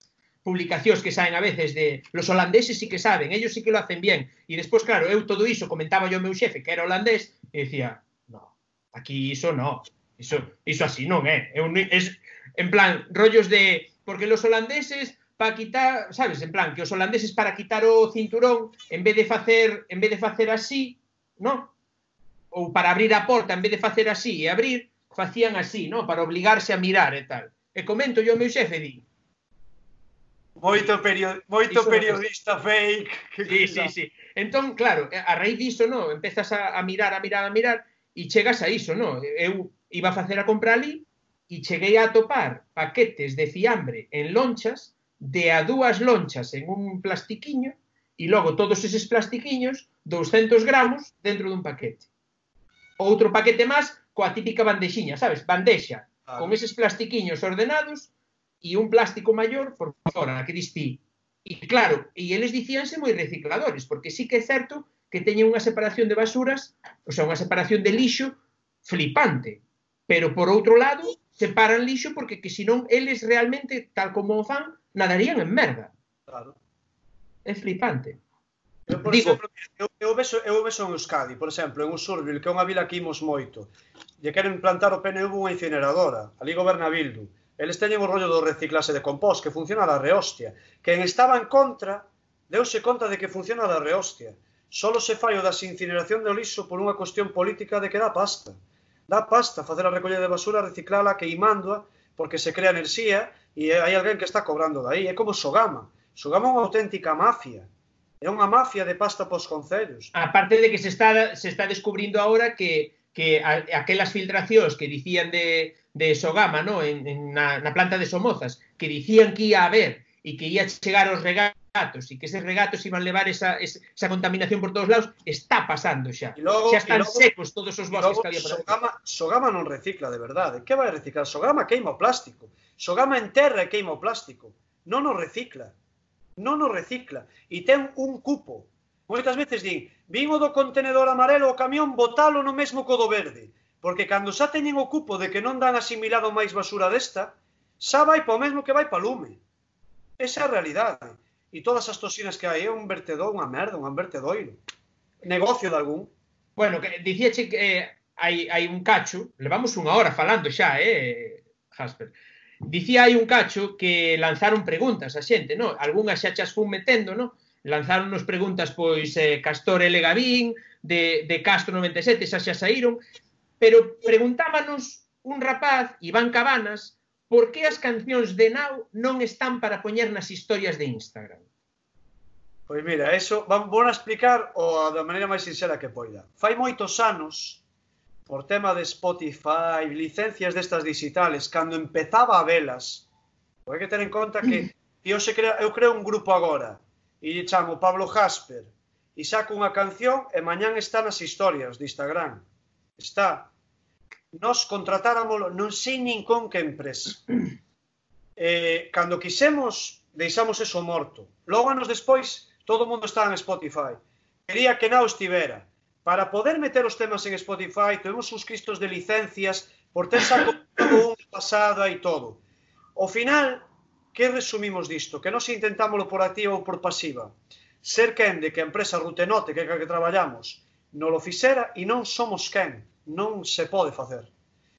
publicacións que saen a veces de los holandeses sí que saben, ellos sí que lo hacen bien. E despois, claro, eu todo iso comentaba yo ao meu xefe, que era holandés, e dicía, no, aquí iso no, iso, iso así non é. Eh? Eu, es, en plan, rollos de, porque los holandeses para quitar, sabes, en plan, que os holandeses para quitar o cinturón, en vez de facer, en vez de facer así, ¿no? Ou para abrir a porta, en vez de facer así e abrir, facían así, ¿no? Para obligarse a mirar e tal. E comento yo ao meu xefe, di,
Moito, perio, moito
Iso
periodista fake.
Sí, sí, sí. Entón, claro, a raíz diso, no, empezas a, a mirar, a mirar, a mirar, e chegas a iso, no? Eu iba a facer a compra ali e cheguei a atopar paquetes de fiambre en lonchas de a dúas lonchas en un plastiquiño e logo todos eses plastiquiños 200 gramos dentro dun paquete. Outro paquete máis coa típica bandexiña, sabes? Bandexa,
ah.
con eses plastiquiños ordenados e un plástico maior por fora, que distí. E claro, e eles dicíanse moi recicladores, porque sí que é certo que teñen unha separación de basuras, o sea, unha separación de lixo flipante. Pero por outro lado, separan lixo porque que senón eles realmente, tal como o fan, nadarían en merda.
Claro.
É flipante.
Eu, por
Digo,
exemplo, eu, eu, vexo, eu vexo en Euskadi, por exemplo, en Usurbil, que é unha vila que imos moito, lle queren plantar o PNV unha incineradora, ali goberna Bildu. Eles teñen o rollo do reciclase de compost, que funciona da rehostia. Quen estaba en contra, deuse conta de que funciona da rehostia. Solo se fai o da incineración de lixo por unha cuestión política de que dá pasta. Dá pasta facer a recollida de basura, reciclala, queimándoa, porque se crea enerxía, e hai alguén que está cobrando dai, é como Sogama. Sogama é unha auténtica mafia. É unha mafia de pasta pos concellos.
A parte de que se está, se está descubrindo agora que que a, aquelas filtracións que dicían de, de Sogama, no? en, en na, na planta de Somozas, que dicían que ia haber e que ia chegar os regalos regatos e que eses regatos iban levar esa, esa contaminación por todos lados, está pasando xa.
Logo,
xa están
logo,
secos todos os bosques
logo,
que había por
Sogama, Sogama non recicla, de verdade. Que vai reciclar? Sogama queima o plástico. Sogama enterra e queima o plástico. Non o recicla. Non o recicla. E ten un cupo. Moitas veces din, vin o do contenedor amarelo o camión botalo no mesmo co do verde. Porque cando xa teñen o cupo de que non dan asimilado máis basura desta, xa vai pa o mesmo que vai pa lume. Esa é a realidade e todas as toxinas que hai é un vertedor, unha merda, un vertedoiro. Negocio de algún.
Bueno, que dicíache que eh, hai, hai un cacho, levamos unha hora falando xa, eh, Jasper. Dicía hai un cacho que lanzaron preguntas a xente, non? Algúnas xa chas fun metendo, non? Lanzaron nos preguntas, pois, eh, Castor L. Gavín, de, de Castro 97, xa xa saíron, pero preguntábanos un rapaz, Iván Cabanas, por que as cancións de Now non están para poñer nas historias de Instagram?
Pois mira, eso vou explicar o da maneira máis sincera que poida. Fai moitos anos, por tema de Spotify, licencias destas digitales, cando empezaba a velas, hai que ter en conta que [clears throat] eu, se crea, eu creo un grupo agora e lle chamo Pablo Jasper e saco unha canción e mañán está nas historias de Instagram. Está nos contratáramolo non sei nin con que empresa. Eh, cando quisemos, deixamos eso morto. Logo anos despois, todo o mundo está en Spotify. Quería que nao estivera. Para poder meter os temas en Spotify, tuvemos uns cristos de licencias por ter saco [laughs] un pasado e todo. O final, que resumimos disto? Que nós intentámoslo por activa ou por pasiva. Ser quen de que a empresa Rutenote, que é que traballamos, non lo fixera e non somos quen non se pode facer.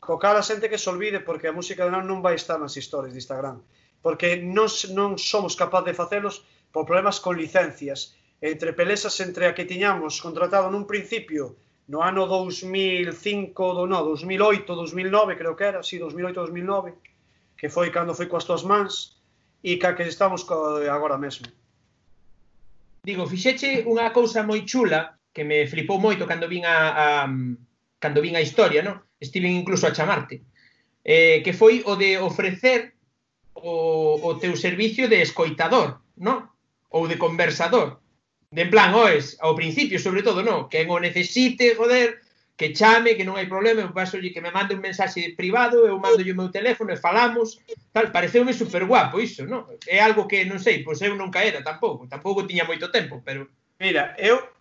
Co cal a xente que se olvide porque a música de Nan non vai estar nas historias de Instagram. Porque non, non somos capaz de facelos por problemas con licencias. Entre pelesas entre a que tiñamos contratado nun principio no ano 2005, do, no, 2008, 2009, creo que era, si, sí, 2008, 2009, que foi cando foi coas túas mans, e ca que estamos co, agora mesmo.
Digo, fixeche unha cousa moi chula que me flipou moito cando vin a, a, cando vin a historia, non? Estiven incluso a chamarte. Eh, que foi o de ofrecer o, o teu servicio de escoitador, non? Ou de conversador. De en plan, oes, ao principio, sobre todo, non? Que o necesite, joder, que chame, que non hai problema, eu paso que me mande un mensaxe privado, eu mando o meu teléfono e falamos, tal, pareceume super guapo iso, non? É algo que, non sei, pois eu nunca era tampouco, tampouco tiña moito tempo, pero...
Mira, eu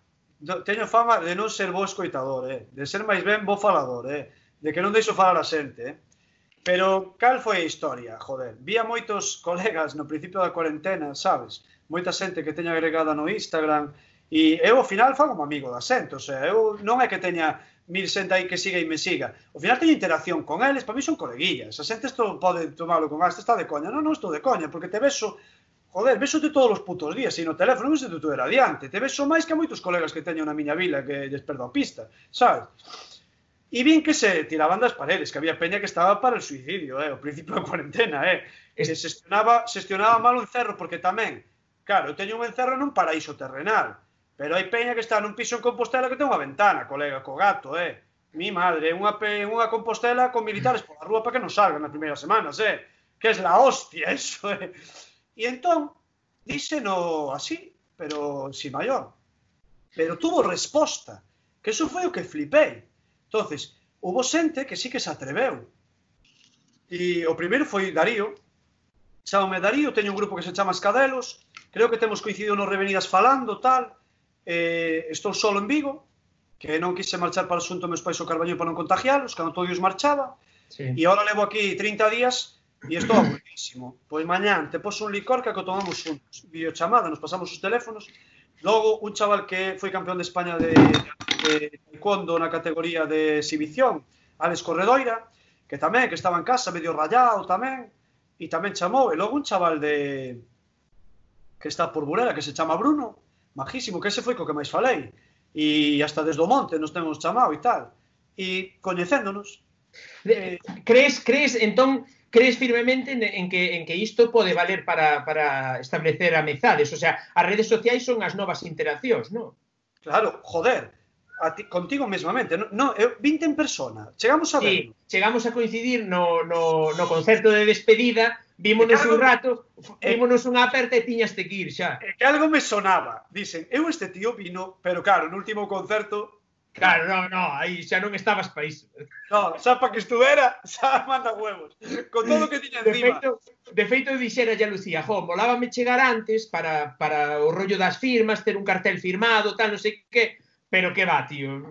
teño fama de non ser bo escoitador, eh? de ser máis ben bo falador, eh? de que non deixo falar a xente. Eh? Pero cal foi a historia, joder? Vía moitos colegas no principio da cuarentena, sabes? Moita xente que teña agregada no Instagram e eu ao final fago un amigo da xente, o sea, eu non é que teña mil xente aí que siga e me siga. Ao final teño interacción con eles, para mí son coleguillas. A xente isto pode tomalo con, gasto, está de coña. Non, non estou de coña, porque te beso joder, de todos os putos días, e no teléfono non se te era adiante, te vexo máis que a moitos colegas que teño na miña vila que lles perdo a pista, sabes? E vin que se tiraban das paredes, que había peña que estaba para o suicidio, eh, o principio da cuarentena, eh. Que se xestionaba, xestionaba mal o encerro, porque tamén, claro, eu teño un encerro nun paraíso terrenal, pero hai peña que está nun piso en Compostela que ten unha ventana, colega, co gato, eh. Mi madre, unha, pe... unha Compostela con militares pola rúa para que non salgan nas primeiras semanas, eh. Que es la hostia, eso, eh. E entón, díseno así, pero si maior. Pero tuvo resposta, que eso foi o que flipei. entonces hubo xente que sí que se atreveu. E o primeiro foi Darío. Chámame Darío, teño un grupo que se chama Escadelos, creo que temos coincidido nos Revenidas falando, tal, eh, estou solo en Vigo, que non quise marchar para o xunto meus pais o Carballo para non contagialos, cando todos marchaba, sí. e agora levo aquí 30 días E estou aburridísimo. Pois mañán te poso un licor que co tomamos xuntos. Videochamada, nos pasamos os teléfonos. Logo, un chaval que foi campeón de España de, de taekwondo na categoría de exhibición, Alex Corredoira, que tamén, que estaba en casa, medio rayado tamén, e tamén chamou. E logo un chaval de que está por Burela, que se chama Bruno, majísimo, que ese foi co que máis falei. E hasta desde o monte nos temos chamado e tal. E coñecéndonos.
Eh, crees, crees, entón, crees firmemente en, en, que, en que isto pode valer para, para establecer amizades, o sea, as redes sociais son as novas interaccións, non?
Claro, joder, a ti, contigo mesmamente, no, no, 20 en persona, chegamos a ver. Sí,
chegamos a coincidir no, no, no concerto de despedida, vímonos algo, un rato, eh, vímonos eh, unha aperta e tiñas que ir xa.
Eh, que algo me sonaba, dicen, eu este tío vino, pero claro, no último concerto
Claro, non, no, aí xa non estabas para iso.
No, xa para que estuvera, xa manda huevos. Con todo o que tiña encima.
De feito, de feito dixera ya Lucía, jo, molábame chegar antes para, para o rollo das firmas, ter un cartel firmado, tal, non sei que, pero que va, tío.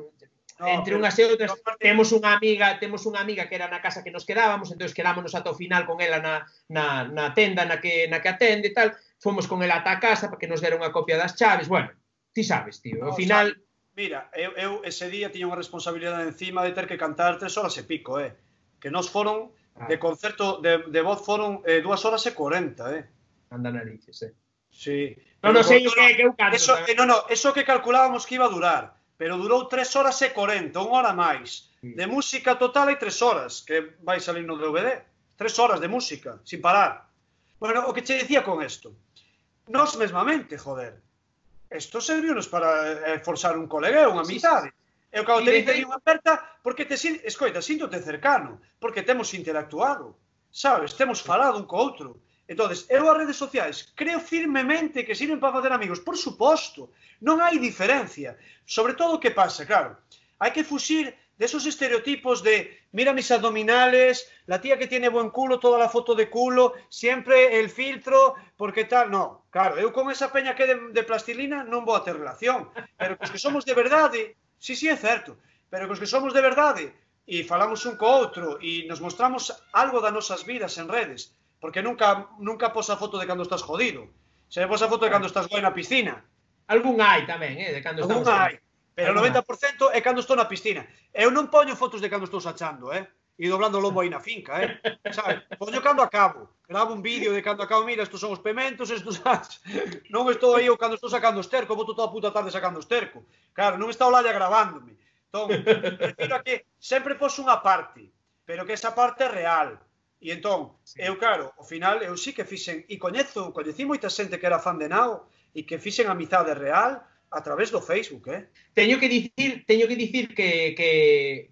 No, entre unhas e outras temos unha amiga, temos unha amiga que era na casa que nos quedábamos, entón quedámonos ata o final con ela na, na, na tenda na que na que atende e tal. Fomos con ela ata a casa para que nos dera unha copia das chaves. Bueno, ti sabes, tío, ao final
sabe Mira, eu, eu ese día tiña unha responsabilidade encima de ter que cantar tres horas e pico, eh? Que nos foron, ah. de concerto, de, de voz foron eh, dúas horas e corenta, eh?
Anda narices, eh?
Sí.
Non, non sei que, que eu canto.
Eso, eh. eh, no, no, eso que calculábamos que iba a durar, pero durou tres horas e corenta, unha hora máis. Sí. De música total hai tres horas, que vai salir no DVD. Tres horas de música, sin parar. Bueno, o que che decía con esto. Nos mesmamente, joder, Isto serviunos para eh, forzar un colega, unha amizade. Sí, sí. Eu cando te dice unha aperta, porque te escoita, síntote cercano, porque temos interactuado, sabes, temos falado un co outro. Entonces, eu as redes sociais creo firmemente que sirven para facer amigos, por suposto, non hai diferencia. Sobre todo o que pasa, claro, hai que fuxir de esos estereotipos de mira mis abdominales, la tía que tiene buen culo, toda la foto de culo, siempre el filtro, porque tal, no, claro, eu con esa peña que de, de plastilina non vou a ter relación, pero cos que somos de verdade, sí, sí, é certo, pero cos que somos de verdade, e falamos un co outro, e nos mostramos algo das nosas vidas en redes, porque nunca nunca posa foto de cando estás jodido, se posa foto de cando estás guai na piscina.
Algún hai tamén, eh, de cando
Algún estamos... Hai, Pero o 90% é cando estou na piscina. Eu non poño fotos de cando estou sachando, eh? E doblando o lombo aí na finca, eh? Sabe? Poño cando acabo. Gravo un vídeo de cando acabo, mira, estos son os pementos, estos. Non estou aí eu cando estou sacando esterco, boto toda a puta tarde sacando esterco. Claro, non está o Lalla gravándome. Entón, prefiro a que sempre poso unha parte, pero que esa parte é real. E entón, sí. eu claro, ao final eu sí que fixen, e coñezo, coñecí moita xente que era fan de Nao, e que fixen amizade real, a través do Facebook, eh?
Teño que dicir, teño que dicir que que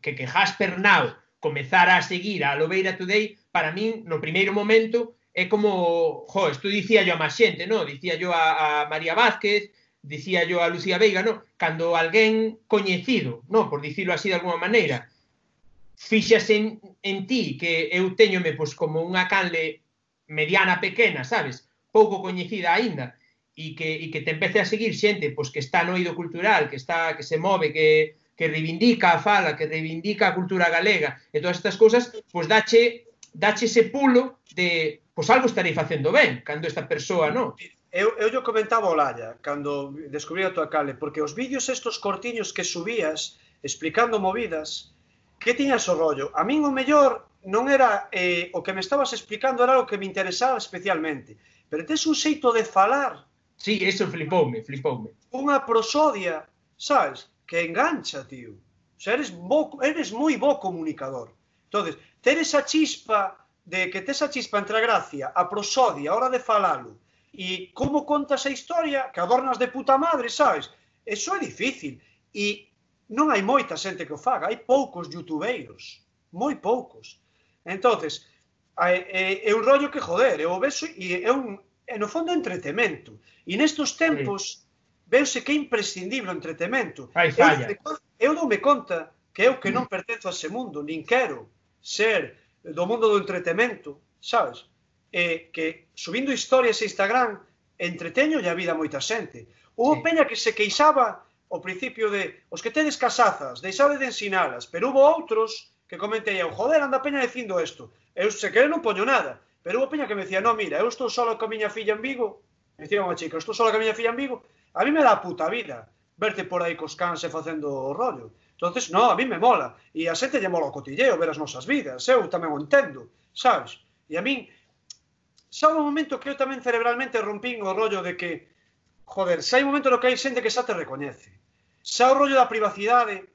que, que Jasper Now comezara a seguir a Lobeira Today, para min no primeiro momento é como, jo, isto dicía yo a máis xente, no? Dicía yo a, a María Vázquez, dicía yo a Lucía Veiga, no? Cando alguén coñecido, no, por dicirlo así de alguma maneira, fixas en, en ti que eu teñome pois, como unha canle mediana pequena, sabes? Pouco coñecida aínda, e que, e que te empece a seguir xente pois, que está no oído cultural, que está que se move, que, que reivindica a fala, que reivindica a cultura galega e todas estas cousas, pois dache, dache ese pulo de pois algo estarei facendo ben cando esta persoa, non?
Eu, eu yo comentaba o Laya cando descubrí a tua cale, porque os vídeos estos cortiños que subías explicando movidas, que tiñas o rollo? A min o mellor non era eh, o que me estabas explicando era o que me interesaba especialmente, pero tes un xeito de falar
Sí, eso flipoume, flipoume.
Unha prosodia, sabes, que engancha, tío. O sea, eres, bo, eres moi bo comunicador. Entonces, ter esa chispa de que tes a chispa entre a gracia, a prosodia, a hora de falalo, e como contas a historia, que adornas de puta madre, sabes? Eso é difícil. E non hai moita xente que o faga, hai poucos youtubeiros, moi poucos. Entonces, é, é, é un rollo que joder, eu o beso e é un e no fondo entretemento. E nestos tempos sí. veuse que é imprescindible o entretemento.
Ai,
eu, doume, eu doume conta que eu que non pertenzo a ese mundo, nin quero ser do mundo do entretemento, sabes? E que subindo historias a Instagram entreteño a vida moita xente. Houve sí. peña que se queixaba ao principio de os que tedes casazas, deixade de ensinalas, pero hubo outros que comentei eu, joder, anda peña dicindo isto. Eu se quere non poño nada. Pero hubo peña que me decía, no, mira, eu estou solo con miña filla en Vigo, me dicía unha chica, estou solo con miña filla en Vigo, a mí me dá puta vida verte por aí cos cans e facendo o rollo. Entonces, no, a mí me mola. E a xente lle mola o cotilleo, ver as nosas vidas. Eu tamén o entendo, sabes? E a min, xa un momento que eu tamén cerebralmente rompín o rollo de que, joder, xa hai un momento no que hai xente que xa te recoñece. Xa o rollo da privacidade,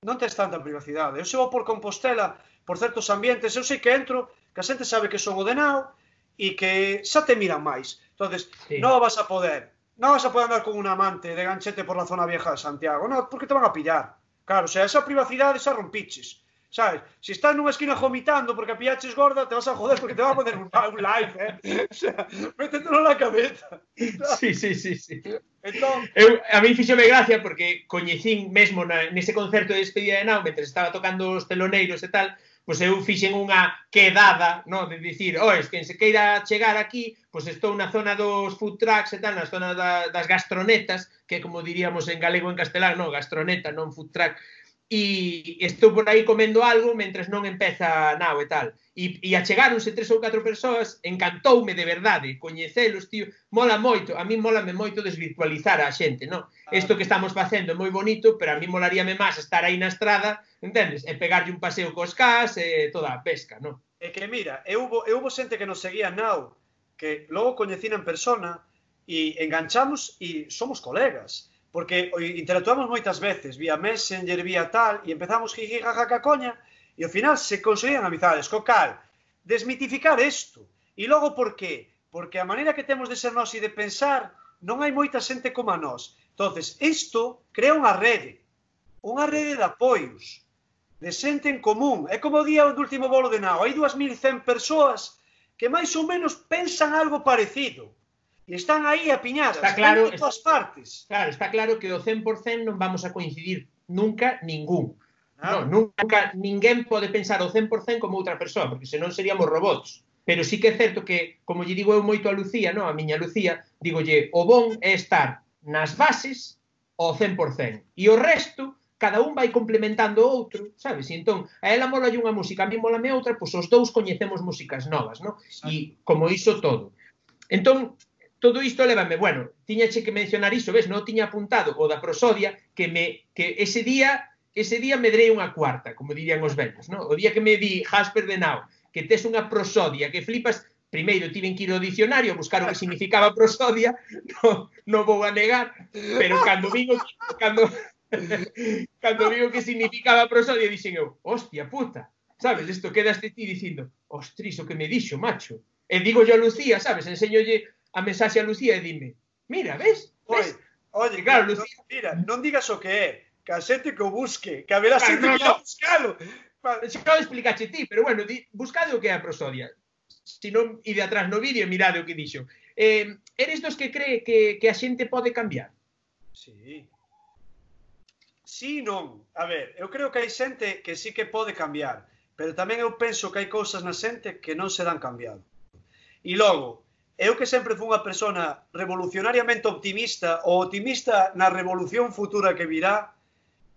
non tes tanta privacidade. Eu se vou por Compostela, por certos ambientes, eu sei que entro que a xente sabe que son o denao e que xa te miran máis. entonces sí. non vas a poder, non vas a poder andar con un amante de ganchete por la zona vieja de Santiago, non, porque te van a pillar. Claro, o sea, esa privacidade xa rompiches. Sabes? Si estás nunha esquina vomitando porque a pillaches gorda, te vas a joder porque te van a poner un, un live, eh? O sea, métetelo na cabeza.
Sí, sí, sí, sí. Entón... Eu, a mí fixome gracia porque coñecín mesmo na, nese concerto de despedida de Nau, mentre estaba tocando os teloneiros e tal, pois eu fixen unha quedada, no, de dicir, oes, quen se queira chegar aquí, pois estou na zona dos food trucks e tal, na zona da, das gastronetas, que como diríamos en galego en castelán, no, gastroneta, non food truck, e estou por aí comendo algo mentres non empeza nao e tal. E, e achegáronse tres ou catro persoas, encantoume de verdade, coñecelos, tío, mola moito, a mí molame moito desvirtualizar a xente, non? Isto que estamos facendo é moi bonito, pero a mí molaríame máis estar aí na estrada, entendes? E pegarlle un paseo cos cas e toda a pesca, non?
É que mira, eu hubo, eu hubo xente que nos seguía nao, que logo coñecina en persona, e enganchamos e somos colegas porque interactuamos moitas veces vía Messenger, vía tal, e empezamos jiji, jajaca, coña, e ao final se conseguían amizades. Co cal, desmitificar isto. E logo por qué? Porque a maneira que temos de ser nós e de pensar non hai moita xente como a nós. entonces isto crea unha rede, unha rede de apoios, de xente en común. É como o día do último bolo de Nao, hai 2.100 persoas que máis ou menos pensan algo parecido Están aí apiñadas,
está claro, están
en todas partes.
Claro, está claro que o 100% non vamos a coincidir nunca ningún. Claro. No, nunca ninguén pode pensar o 100% como outra persoa, porque senón seríamos robots. Pero sí que é certo que, como lle digo eu moito a Lucía, non, a miña Lucía, digolle, o bon é estar nas bases ao 100%. E o resto, cada un vai complementando o outro, sabes? E entón, a ela mola unha música, a mí mola me outra, pois os dous coñecemos músicas novas, non? E como iso todo. Entón, todo isto levame, bueno, tiñache que mencionar iso, ves, non tiña apuntado o da prosodia que me que ese día ese día me drei unha cuarta, como dirían os vellos, no? O día que me di Jasper de Nau, que tes unha prosodia que flipas, primeiro tiven que ir ao dicionario a buscar o que significaba prosodia, non no vou a negar, pero cando vi o cando cando vi o que significaba prosodia, dixen eu, hostia puta, sabes, isto quedaste ti dicindo, ostris, o que me dixo, macho. E digo yo a Lucía, sabes, enseñolle a mensaxe a Lucía e dime, mira, ves?
ves? Oye, oye claro, Lucía... No, mira, non digas o que é, que a xente que o busque, que haberá xente claro, no, que no. buscalo. Vale.
Xa o explicache ti, pero bueno, di, buscade o que é a prosodia. Si non, ide atrás no vídeo e mirade o que dixo. Eh, eres dos que cree que, que a xente pode cambiar?
Sí. Sí non. A ver, eu creo que hai xente que sí que pode cambiar, pero tamén eu penso que hai cousas na xente que non se dan cambiado. E logo, eu que sempre fui unha persona revolucionariamente optimista ou optimista na revolución futura que virá,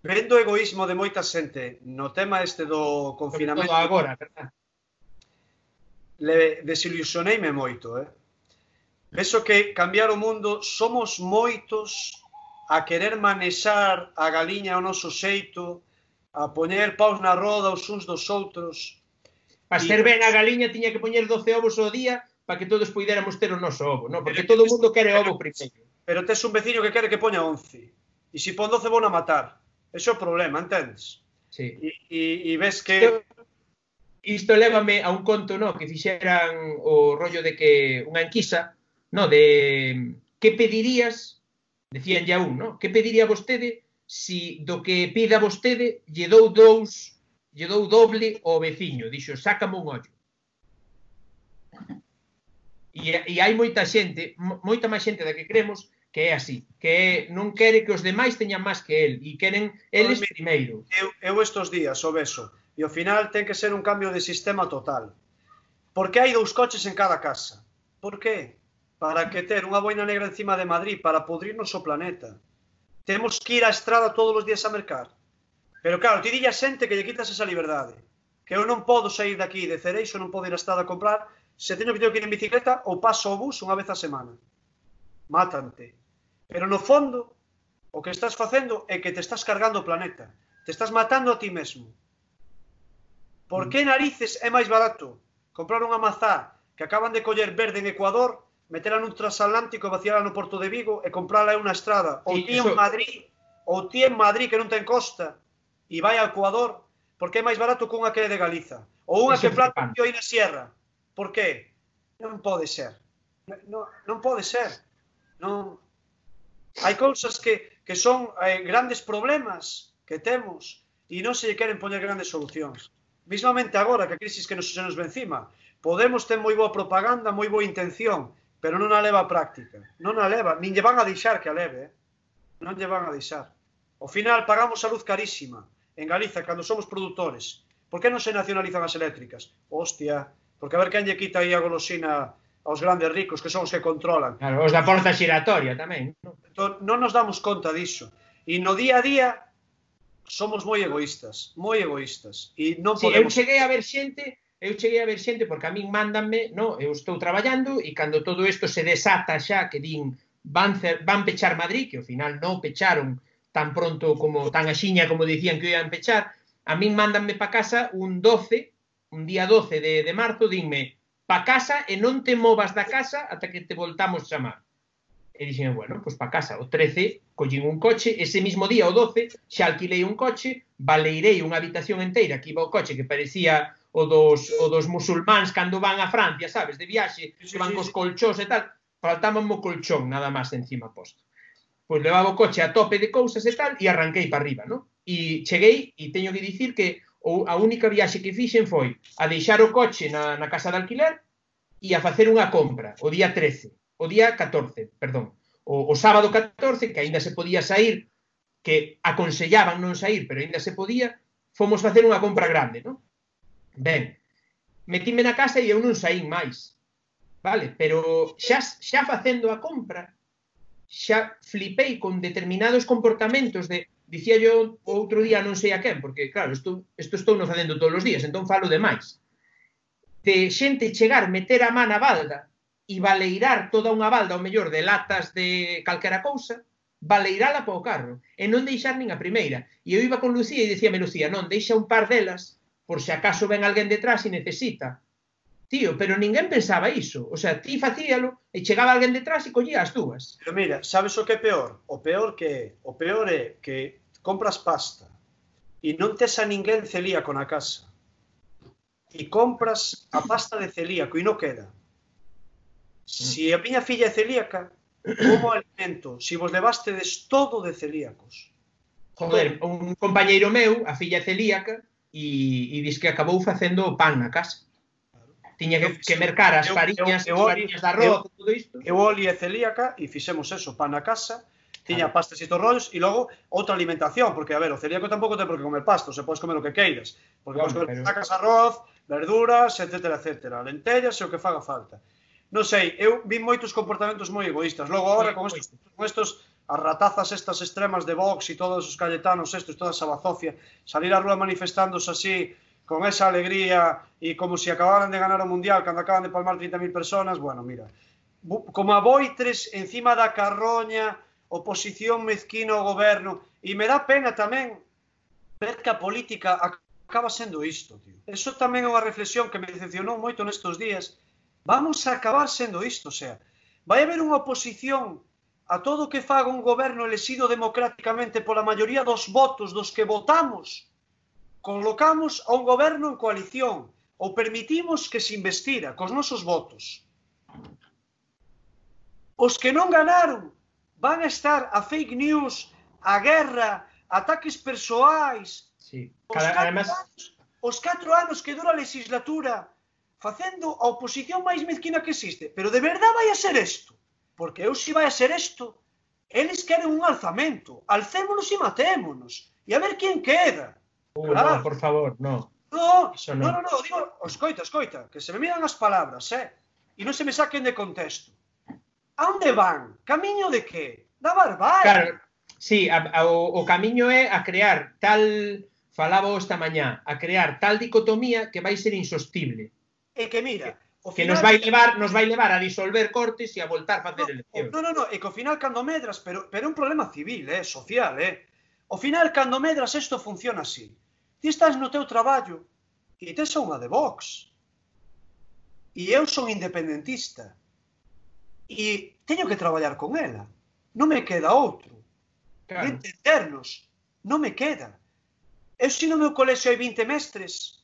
vendo o egoísmo de moita xente no tema este do confinamento.
Todo agora, verdad?
Le desilusioneime moito, eh? Penso que cambiar o mundo somos moitos a querer manexar a galiña ao noso xeito, a poñer paus na roda os uns dos outros.
Para ser ben a galiña tiña que poñer 12 ovos ao día para que todos poidéramos ter o noso ovo, non? Porque todo o mundo quere ovo primeiro.
Pero tes un veciño que quere que poña 11. E se pon 12 vou a matar. Ese é o problema, entendes?
Sí.
E, e, e ves que...
Isto lévame a un conto, no, que fixeran o rollo de que unha enquisa, no, de que pedirías, decían ya un, no, que pediría vostede si do que pida vostede lle dou dous, lle dou doble ao veciño, dixo, sácame un ollo. E, e hai moita xente, moita máis xente da que cremos, que é así, que non quere que os demais teñan máis que el, e queren eles primeiro.
Eu, eu estos días o beso, e ao final ten que ser un cambio de sistema total. Por que hai dous coches en cada casa? Por que? Para que ter unha boina negra encima de Madrid, para pudrirnos o planeta. Temos que ir á estrada todos os días a mercar. Pero claro, ti dilla xente que lle quitas esa liberdade. Que eu non podo sair daqui de Cereixo, non podo ir á estrada a comprar, se teño que teño que ir en bicicleta ou paso o bus unha vez a semana. Mátante. Pero no fondo, o que estás facendo é que te estás cargando o planeta. Te estás matando a ti mesmo. Por que narices é máis barato comprar unha mazá que acaban de coller verde en Ecuador, metela nun transatlántico e vaciala no Porto de Vigo e comprala en unha estrada? Ou ti en Madrid, ou ti en Madrid que non ten costa e vai a Ecuador, porque é máis barato que unha que é de Galiza. Ou unha que planta
un
tío aí na Sierra Por qué? Non pode ser. Non, non pode ser. Non... Hai cousas que, que son eh, grandes problemas que temos e non se lle queren poñer grandes solucións. Mismamente agora, que a crisis que nos se nos encima, Podemos ter moi boa propaganda, moi boa intención, pero non a leva a práctica. Non a leva, nin lle van a deixar que a leve. Eh? Non lle van a deixar. Ao final pagamos a luz carísima en Galiza cando somos produtores. Por que non se nacionalizan as eléctricas? Hostia, Porque a ver quen lle quita aí a golosina aos grandes ricos, que son os que controlan.
Claro, os da porta xiratoria tamén. Non,
entón, non nos damos conta diso. E no día a día somos moi egoístas, moi egoístas. E non
sí,
podemos...
Eu cheguei a ver xente eu cheguei a ver xente porque a min mandanme, no, eu estou traballando e cando todo isto se desata xa que din van cer, van pechar Madrid, que ao final non pecharon tan pronto como tan axiña como dicían que iban pechar, a min mandanme pa casa un 12 un día 12 de, de marzo, dime, pa casa e non te movas da casa ata que te voltamos chamar. E dixen, bueno, pois pa casa, o 13 collín un coche, ese mismo día, o 12, xa alquilei un coche, baleirei unha habitación enteira, que iba o coche que parecía o dos, o dos musulmáns cando van a Francia, sabes, de viaxe, que van cos colchóns e tal, faltaba mo colchón nada máis encima posto. Pois levaba o coche a tope de cousas e tal, e arranquei para arriba, non? E cheguei, e teño que dicir que ou a única viaxe que fixen foi a deixar o coche na, na casa de alquiler e a facer unha compra o día 13, o día 14, perdón, o, o sábado 14, que aínda se podía sair, que aconsellaban non sair, pero aínda se podía, fomos facer unha compra grande, non? Ben, metime na casa e eu non saín máis. Vale, pero xa, xa facendo a compra, xa flipei con determinados comportamentos de dicía yo outro día non sei a quen, porque claro, isto, isto estou non facendo todos os días, entón falo de máis. De xente chegar, meter a man a balda e baleirar toda unha balda, ao mellor de latas de calquera cousa, baleirala para o carro e non deixar nin a primeira. E eu iba con Lucía e dicíame Lucía, non, deixa un par delas por se acaso ven alguén detrás e necesita. Tío, pero ninguén pensaba iso. O sea, ti facíalo e chegaba alguén detrás e collía as dúas.
Pero mira, sabes o que é peor? O peor que é? O peor é que compras pasta e non tes a ninguén celíaco na casa e compras a pasta de celíaco e non queda. Si a miña filla é celíaca, como alimento, si vos levastedes todo de celíacos.
Joder, un compañeiro meu, a filla é celíaca, e, e dis que acabou facendo o pan na casa. Tiña que, que mercar as fariñas,
eu,
eu,
eu, as
fariñas de arroz, eu, todo isto.
Eu olía celíaca e fixemos eso, pan na casa, tiña
claro.
pastas e torróns e logo outra alimentación, porque a ver, o celíaco tampouco ten por que comer pasto, se podes comer o que queiras, porque
claro, podes
comer
pero...
sacas arroz, verduras, etcétera, etcétera, lentellas e o que faga falta. Non sei, eu vi moitos comportamentos moi egoístas. Logo agora con estos, con estos as ratazas estas extremas de Vox e todos os calletanos estes, toda esa bazofia, salir á rúa manifestándose así con esa alegría e como se si acabaran de ganar o Mundial cando acaban de palmar 30.000 personas, bueno, mira, como a boitres encima da carroña oposición mezquina ao goberno, e me dá pena tamén ver que a política acaba sendo isto, tío. Eso tamén é unha reflexión que me decepcionou moito nestes días. Vamos a acabar sendo isto, o sea, vai haber unha oposición a todo o que faga un goberno elexido democráticamente pola maioría dos votos dos que votamos, colocamos a un goberno en coalición ou permitimos que se investira cos nosos votos. Os que non ganaron van a estar a fake news, a guerra, ataques persoais.
Sí. Cada,
catro
además...
anos, os catro anos que dura a legislatura facendo a oposición máis mezquina que existe. Pero de verdad vai a ser isto? Porque eu si vai a ser isto, eles queren un alzamento. Alcémonos e matémonos. E a ver quen queda.
Uh,
claro.
no, por favor, no.
No,
Eso
no,
no,
no, digo, escoita, escoita, que se me miran as palabras, eh? E non se me saquen de contexto a onde van? Camiño de que? Da barbarie.
Claro, sí, a, a, o, o camiño é a crear tal falaba esta mañá, a crear tal dicotomía que vai ser insostible.
E que mira, o
que
final,
nos vai levar, nos vai levar a disolver cortes e a voltar a facer no, eleccións.
No, no, no, e que ao final cando medras, pero pero é un problema civil, eh, social, eh. Ao final cando medras isto funciona así. Ti estás no teu traballo e tes unha de Vox. E eu son independentista e teño que traballar con ela. Non me queda outro.
Claro.
Entendernos. Non me queda. Eu si no meu colexo hai 20 mestres,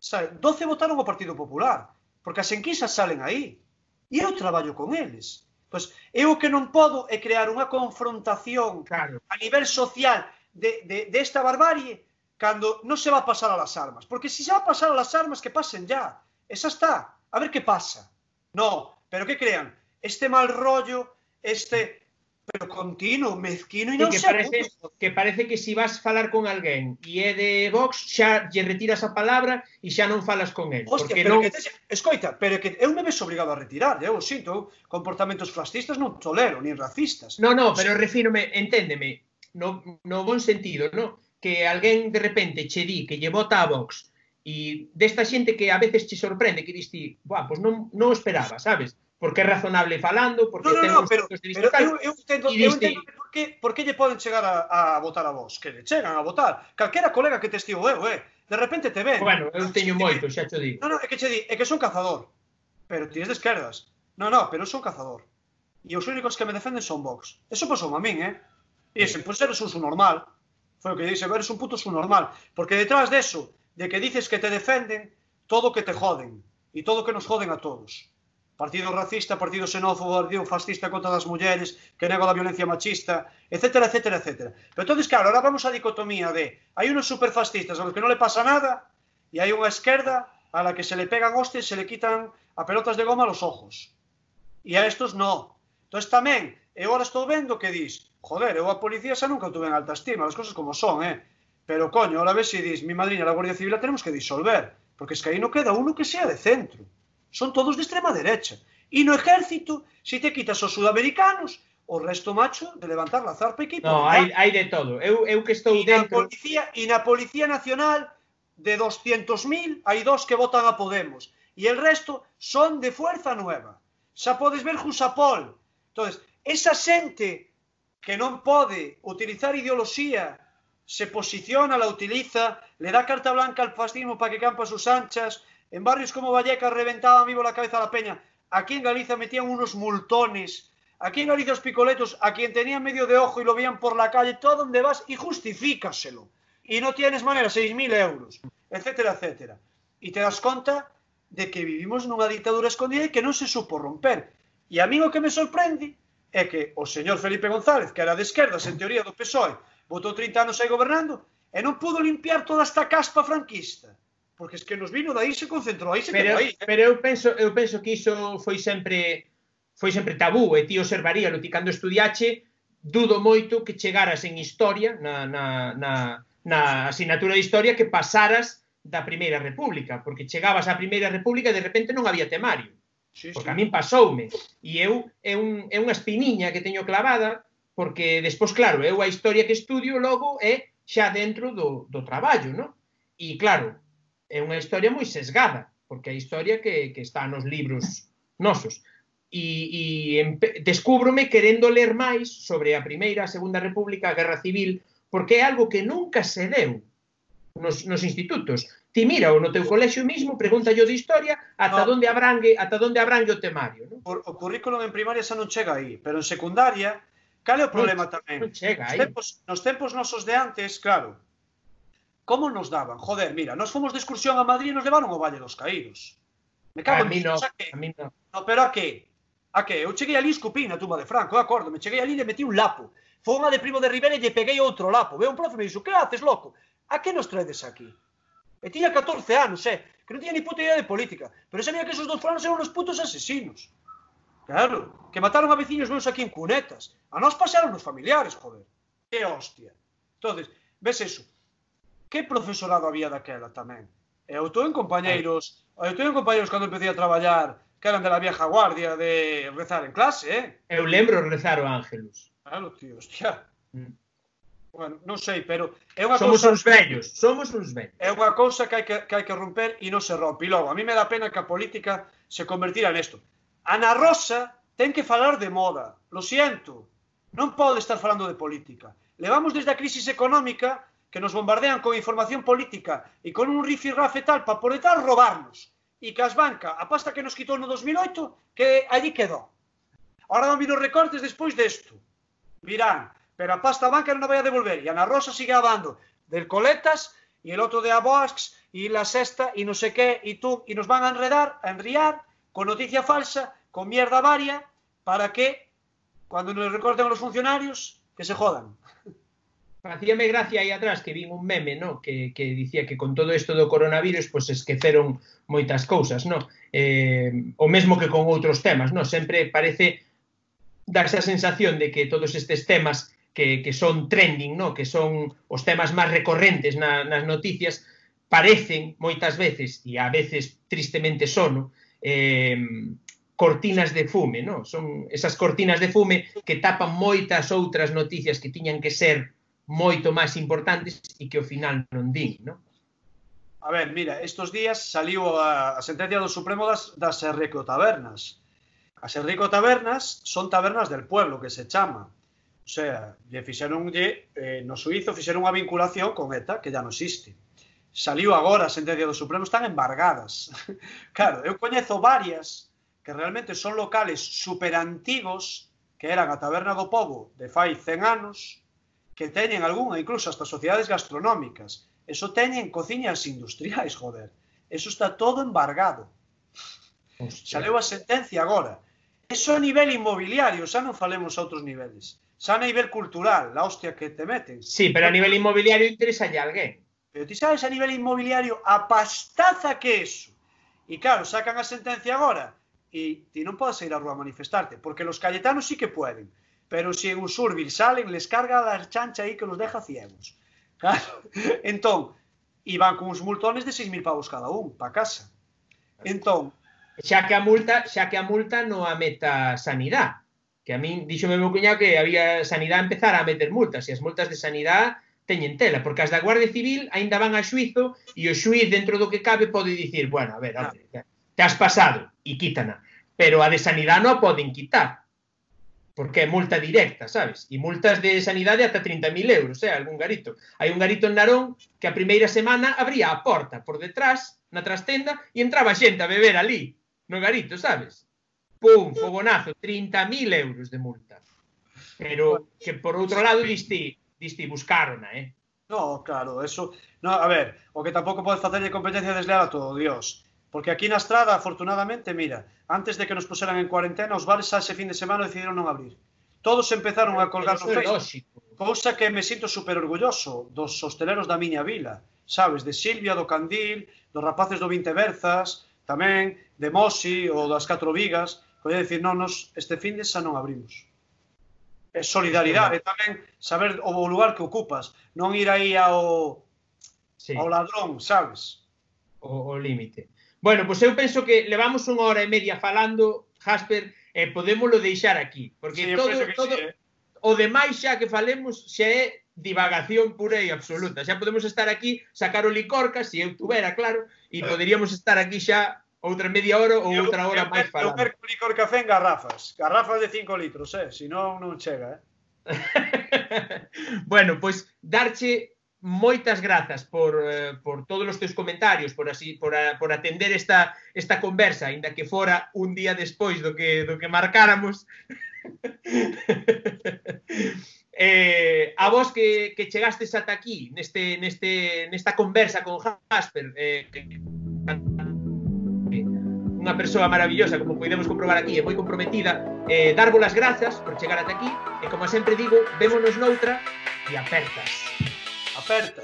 sabe, 12 votaron o Partido Popular, porque as enquisas salen aí. E eu traballo con eles. Pois eu o que non podo é crear unha confrontación
claro.
a nivel social de, de, de esta barbarie cando non se va a pasar a las armas. Porque se se va a pasar a las armas, que pasen ya. Esa está. A ver que pasa. No, pero que crean? este mal rollo, este pero continuo, mezquino e non
que
sei
parece, que parece que si vas falar con alguén e é de Vox, xa lle retiras a palabra e xa non falas con el.
Hostia,
porque
pero
non...
que te, escoita, pero que eu me ves obrigado a retirar, eu sinto, comportamentos fascistas non tolero, nin racistas.
No, no, pero refírome, enténdeme, no, no bon sentido, no? que alguén de repente che di que lle vota a Vox e desta xente que a veces che sorprende, que diste, buah, pois pues non, non esperaba, sabes? porque é razonable falando, porque
no, no,
ten
no, pero,
de vista
pero eu, eu entendo, eu entendo por que, por que lle poden chegar a, a votar a vos, que lle chegan a votar. Calquera colega que te estivo eu, eh, de repente te ven.
Bueno, eu teño moito, xa te digo.
No, no, é que che di, é que son cazador. Pero ti és de esquerdas. No, no, pero eu son cazador. E os únicos que me defenden son Vox. Eso pasou a min, eh? E dixen, pois eres un subnormal. Foi o que dixe, eres un puto subnormal. Porque detrás de eso, de que dices que te defenden, todo que te joden. E todo que nos joden a todos partido racista, partido xenófobo, partido fascista contra as mulleres, que nega a violencia machista, etcétera, etcétera, etcétera. Pero entonces, claro, ahora vamos á dicotomía de hai unos superfascistas a los que non le pasa nada e hai unha esquerda a la que se le pegan hostias, se le quitan a pelotas de goma los ojos. E a estos no. Entonces tamén, eu ahora estou vendo que dis, joder, eu a policía xa nunca tuve en alta estima, as cosas como son, eh? Pero coño, ahora ves si dis, mi madriña, la Guardia Civil la tenemos que disolver, porque es que aí no queda uno que sea de centro. Son todos de extrema derecha. E no ejército, si te quitas os sudamericanos, o resto macho de levantar la zarpa e que
No, hai, hai de todo. Eu, eu que estou
E na
dentro...
policía, e na Policía Nacional de 200.000 hai dos que votan a Podemos e el resto son de Fuerza Nueva. Xa podes ver Jusapol. Entonces, esa xente que non pode utilizar ideoloxía se posiciona, la utiliza, le da carta blanca al fascismo para que campa sus anchas, En barrios como Vallecas reventaban vivo la cabeza a la peña. Aquí en Galicia metían unos multones. Aquí en Galicia os picoletos, a quien tenían medio de ojo y lo veían por la calle, todo donde vas y justifícaselo. Y no tienes manera, 6.000 euros, etcétera, etcétera. Y te das conta de que vivimos nunha dictadura escondida e que non se supo romper. E a mí o que me sorprende é que o señor Felipe González, que era de esquerdas, en teoría do PSOE, votou 30 anos aí gobernando, e non pudo limpiar toda esta caspa franquista. Porque es que nos vino dai se concentrou, aí se
pero,
aí. Eh?
Pero eu penso, eu penso que iso foi sempre foi sempre tabú e ti observaríalo ti cando estudiache dudo moito que chegaras en historia na, na, na, na asignatura de historia que pasaras da Primeira República, porque chegabas á Primeira República e de repente non había temario.
Sí,
porque
sí.
a min pasoume e eu é un é unha espiniña que teño clavada porque despois claro, eu a historia que estudio logo é xa dentro do do traballo, non? E claro, é unha historia moi sesgada, porque é a historia que, que está nos libros nosos. E, e empe, descúbrome querendo ler máis sobre a Primeira, a Segunda República, a Guerra Civil, porque é algo que nunca se deu nos, nos institutos. Ti mira o no teu colexio mismo, pregunta yo de historia, ata
no.
onde abrangue, ata onde abrangue o temario. Non?
Por, o currículum en primaria xa non chega aí, pero en secundaria, cal é o problema tamén?
Non chega aí.
Nos tempos, nos tempos nosos de antes, claro, como nos daban? Joder, mira, nos fomos de excursión a Madrid e nos levaron ao Valle dos Caídos. Me cago
a
en
mí no,
a que?
A mí no.
no. Pero a que? A que? Eu cheguei ali escupí na tumba de Franco, de acordo, me cheguei ali e metí un lapo. Foi unha de Primo de Rivera e lle peguei outro lapo. Veo un profe e me dixo, que haces, loco? A que nos traedes aquí? E tiña 14 anos, eh, que non tiña ni puta idea de política. Pero sabía que esos dos fulanos eran unos putos asesinos. Claro, que mataron a veciños meus aquí en cunetas. A nós pasaron os familiares, joder. Que hostia. Entonces, ves eso que profesorado había daquela tamén? Eu en compañeiros, eh. eu estou en compañeiros cando empecé a traballar que eran de la vieja guardia de rezar en clase, eh?
Eu lembro rezar o Ángelus.
Claro, tío, hostia.
Mm.
Bueno, non sei, pero é unha
somos
cousa...
uns vellos, somos uns vellos.
É unha cousa que hai que, que hai que romper e non se rompe. E logo, a mí me dá pena que a política se convertira nesto. Ana Rosa ten que falar de moda. Lo siento. Non pode estar falando de política. Levamos desde a crisis económica que nos bombardean con información política e con un rifirrafe tal para poder tal robarnos. E que as banca, a pasta que nos quitou no 2008, que allí quedou. Ahora van vir os recortes despois desto. Virán, pero a pasta banca non a vai a devolver. E a Ana Rosa sigue abando del coletas e el outro de Aboax e la sexta e non sei que e tú e nos van a enredar, a enriar con noticia falsa, con mierda varia para que cuando nos recorten os funcionarios que se jodan. [laughs]
facíame gracia aí atrás que vin un meme, no, que, que dicía que con todo isto do coronavirus pois pues, esqueceron moitas cousas, no. Eh, o mesmo que con outros temas, no, sempre parece darse a sensación de que todos estes temas que, que son trending, no, que son os temas máis recorrentes na, nas noticias, parecen moitas veces e a veces tristemente sono eh, cortinas de fume, no? Son esas cortinas de fume que tapan moitas outras noticias que tiñan que ser moito máis importantes e que ao final non din, non?
A ver, mira, estos días saliu a, a sentencia do Supremo das, das Enrico Tabernas. As Enrico Tabernas son tabernas del pueblo, que se chama. O sea, lle fixeronlle, eh, no suizo fixeron unha vinculación con ETA que ya non existe. Saliu agora a sentencia do Supremo, están embargadas. [laughs] claro, eu coñezo varias que realmente son locales superantigos que eran a Taberna do Pobo de fai 100 anos, que teñen algunha, incluso hasta sociedades gastronómicas. Eso teñen cociñas industriais, joder. Eso está todo embargado.
Hostia.
Saleu a sentencia agora. Eso a nivel inmobiliario, xa non falemos a outros niveles. Xa a nivel cultural, la hostia que te meten.
Sí, pero a nivel inmobiliario interesa a alguén.
Pero ti sabes a nivel inmobiliario a pastaza que é eso. E claro, sacan a sentencia agora e ti non podes ir á rúa a manifestarte, porque los cayetanos sí que pueden. Pero se os Usurbil salen, les carga a chancha aí que los deja ciegos. Claro. [laughs] Entón, e van cuns multones de 6.000 pavos cada un, pa casa. Entón,
xa que a multa, xa que a multa non a meta sanidade, que a min díxome meu cuñado que había sanidade empezar a meter multas, e as multas de sanidade teñen tela, porque as da Guardia Civil aínda van a xuizo e o xuiz dentro do que cabe pode dicir, bueno, a ver, hombre, te has pasado e quítana, pero a de sanidade non a poden quitar, porque é multa directa, sabes? E multas de sanidade ata 30.000 euros, é, eh? algún garito. Hai un garito en Narón que a primeira semana abría a porta por detrás, na trastenda, e entraba xente a beber ali, no garito, sabes? Pum, fogonazo, 30.000 euros de multa. Pero que por outro lado diste, diste buscarona, eh?
No, claro, eso... No, a ver, o que tampouco podes facerlle competencia desleal a todo Dios Porque aquí na estrada, afortunadamente, mira, antes de que nos puseran en cuarentena, os bares xa ese fin de semana decidiron non abrir. Todos empezaron a colgar no Facebook, cousa que me sinto super orgulloso dos hosteleros da miña vila, sabes, de Silvia do Candil, dos rapaces do 20 Berzas, tamén de Mosi ou das Catro Vigas, pois podía decir, non, nos este fin de xa non abrimos. É solidaridade tamén saber o lugar que ocupas, non ir aí ao,
sí.
ao ladrón, sabes?
O, o límite. Bueno, pois eu penso que levamos unha hora e media falando, Jasper, e eh, podémoslo deixar aquí, porque
sí,
todo, todo
sí, eh.
o demais xa que falemos xa é divagación pura e absoluta. Xa podemos estar aquí, sacar o licorca, se eu tuvera, claro, e poderíamos estar aquí xa outra media hora ou
eu,
outra hora máis
falando. Eu merco licor café en garrafas, garrafas de 5 litros, eh? Si non, non chega, eh? [laughs]
bueno, pois darche moitas grazas por, eh, por todos os teus comentarios, por así por, a, por atender esta esta conversa, aínda que fora un día despois do que do que marcáramos. [laughs] eh, a vos que, que chegastes ata aquí neste neste nesta conversa con Jasper eh, unha persoa maravillosa, como podemos comprobar aquí, é moi comprometida, eh, darvos as grazas por chegar ata aquí, e como sempre digo, vémonos noutra e apertas.
Aperta.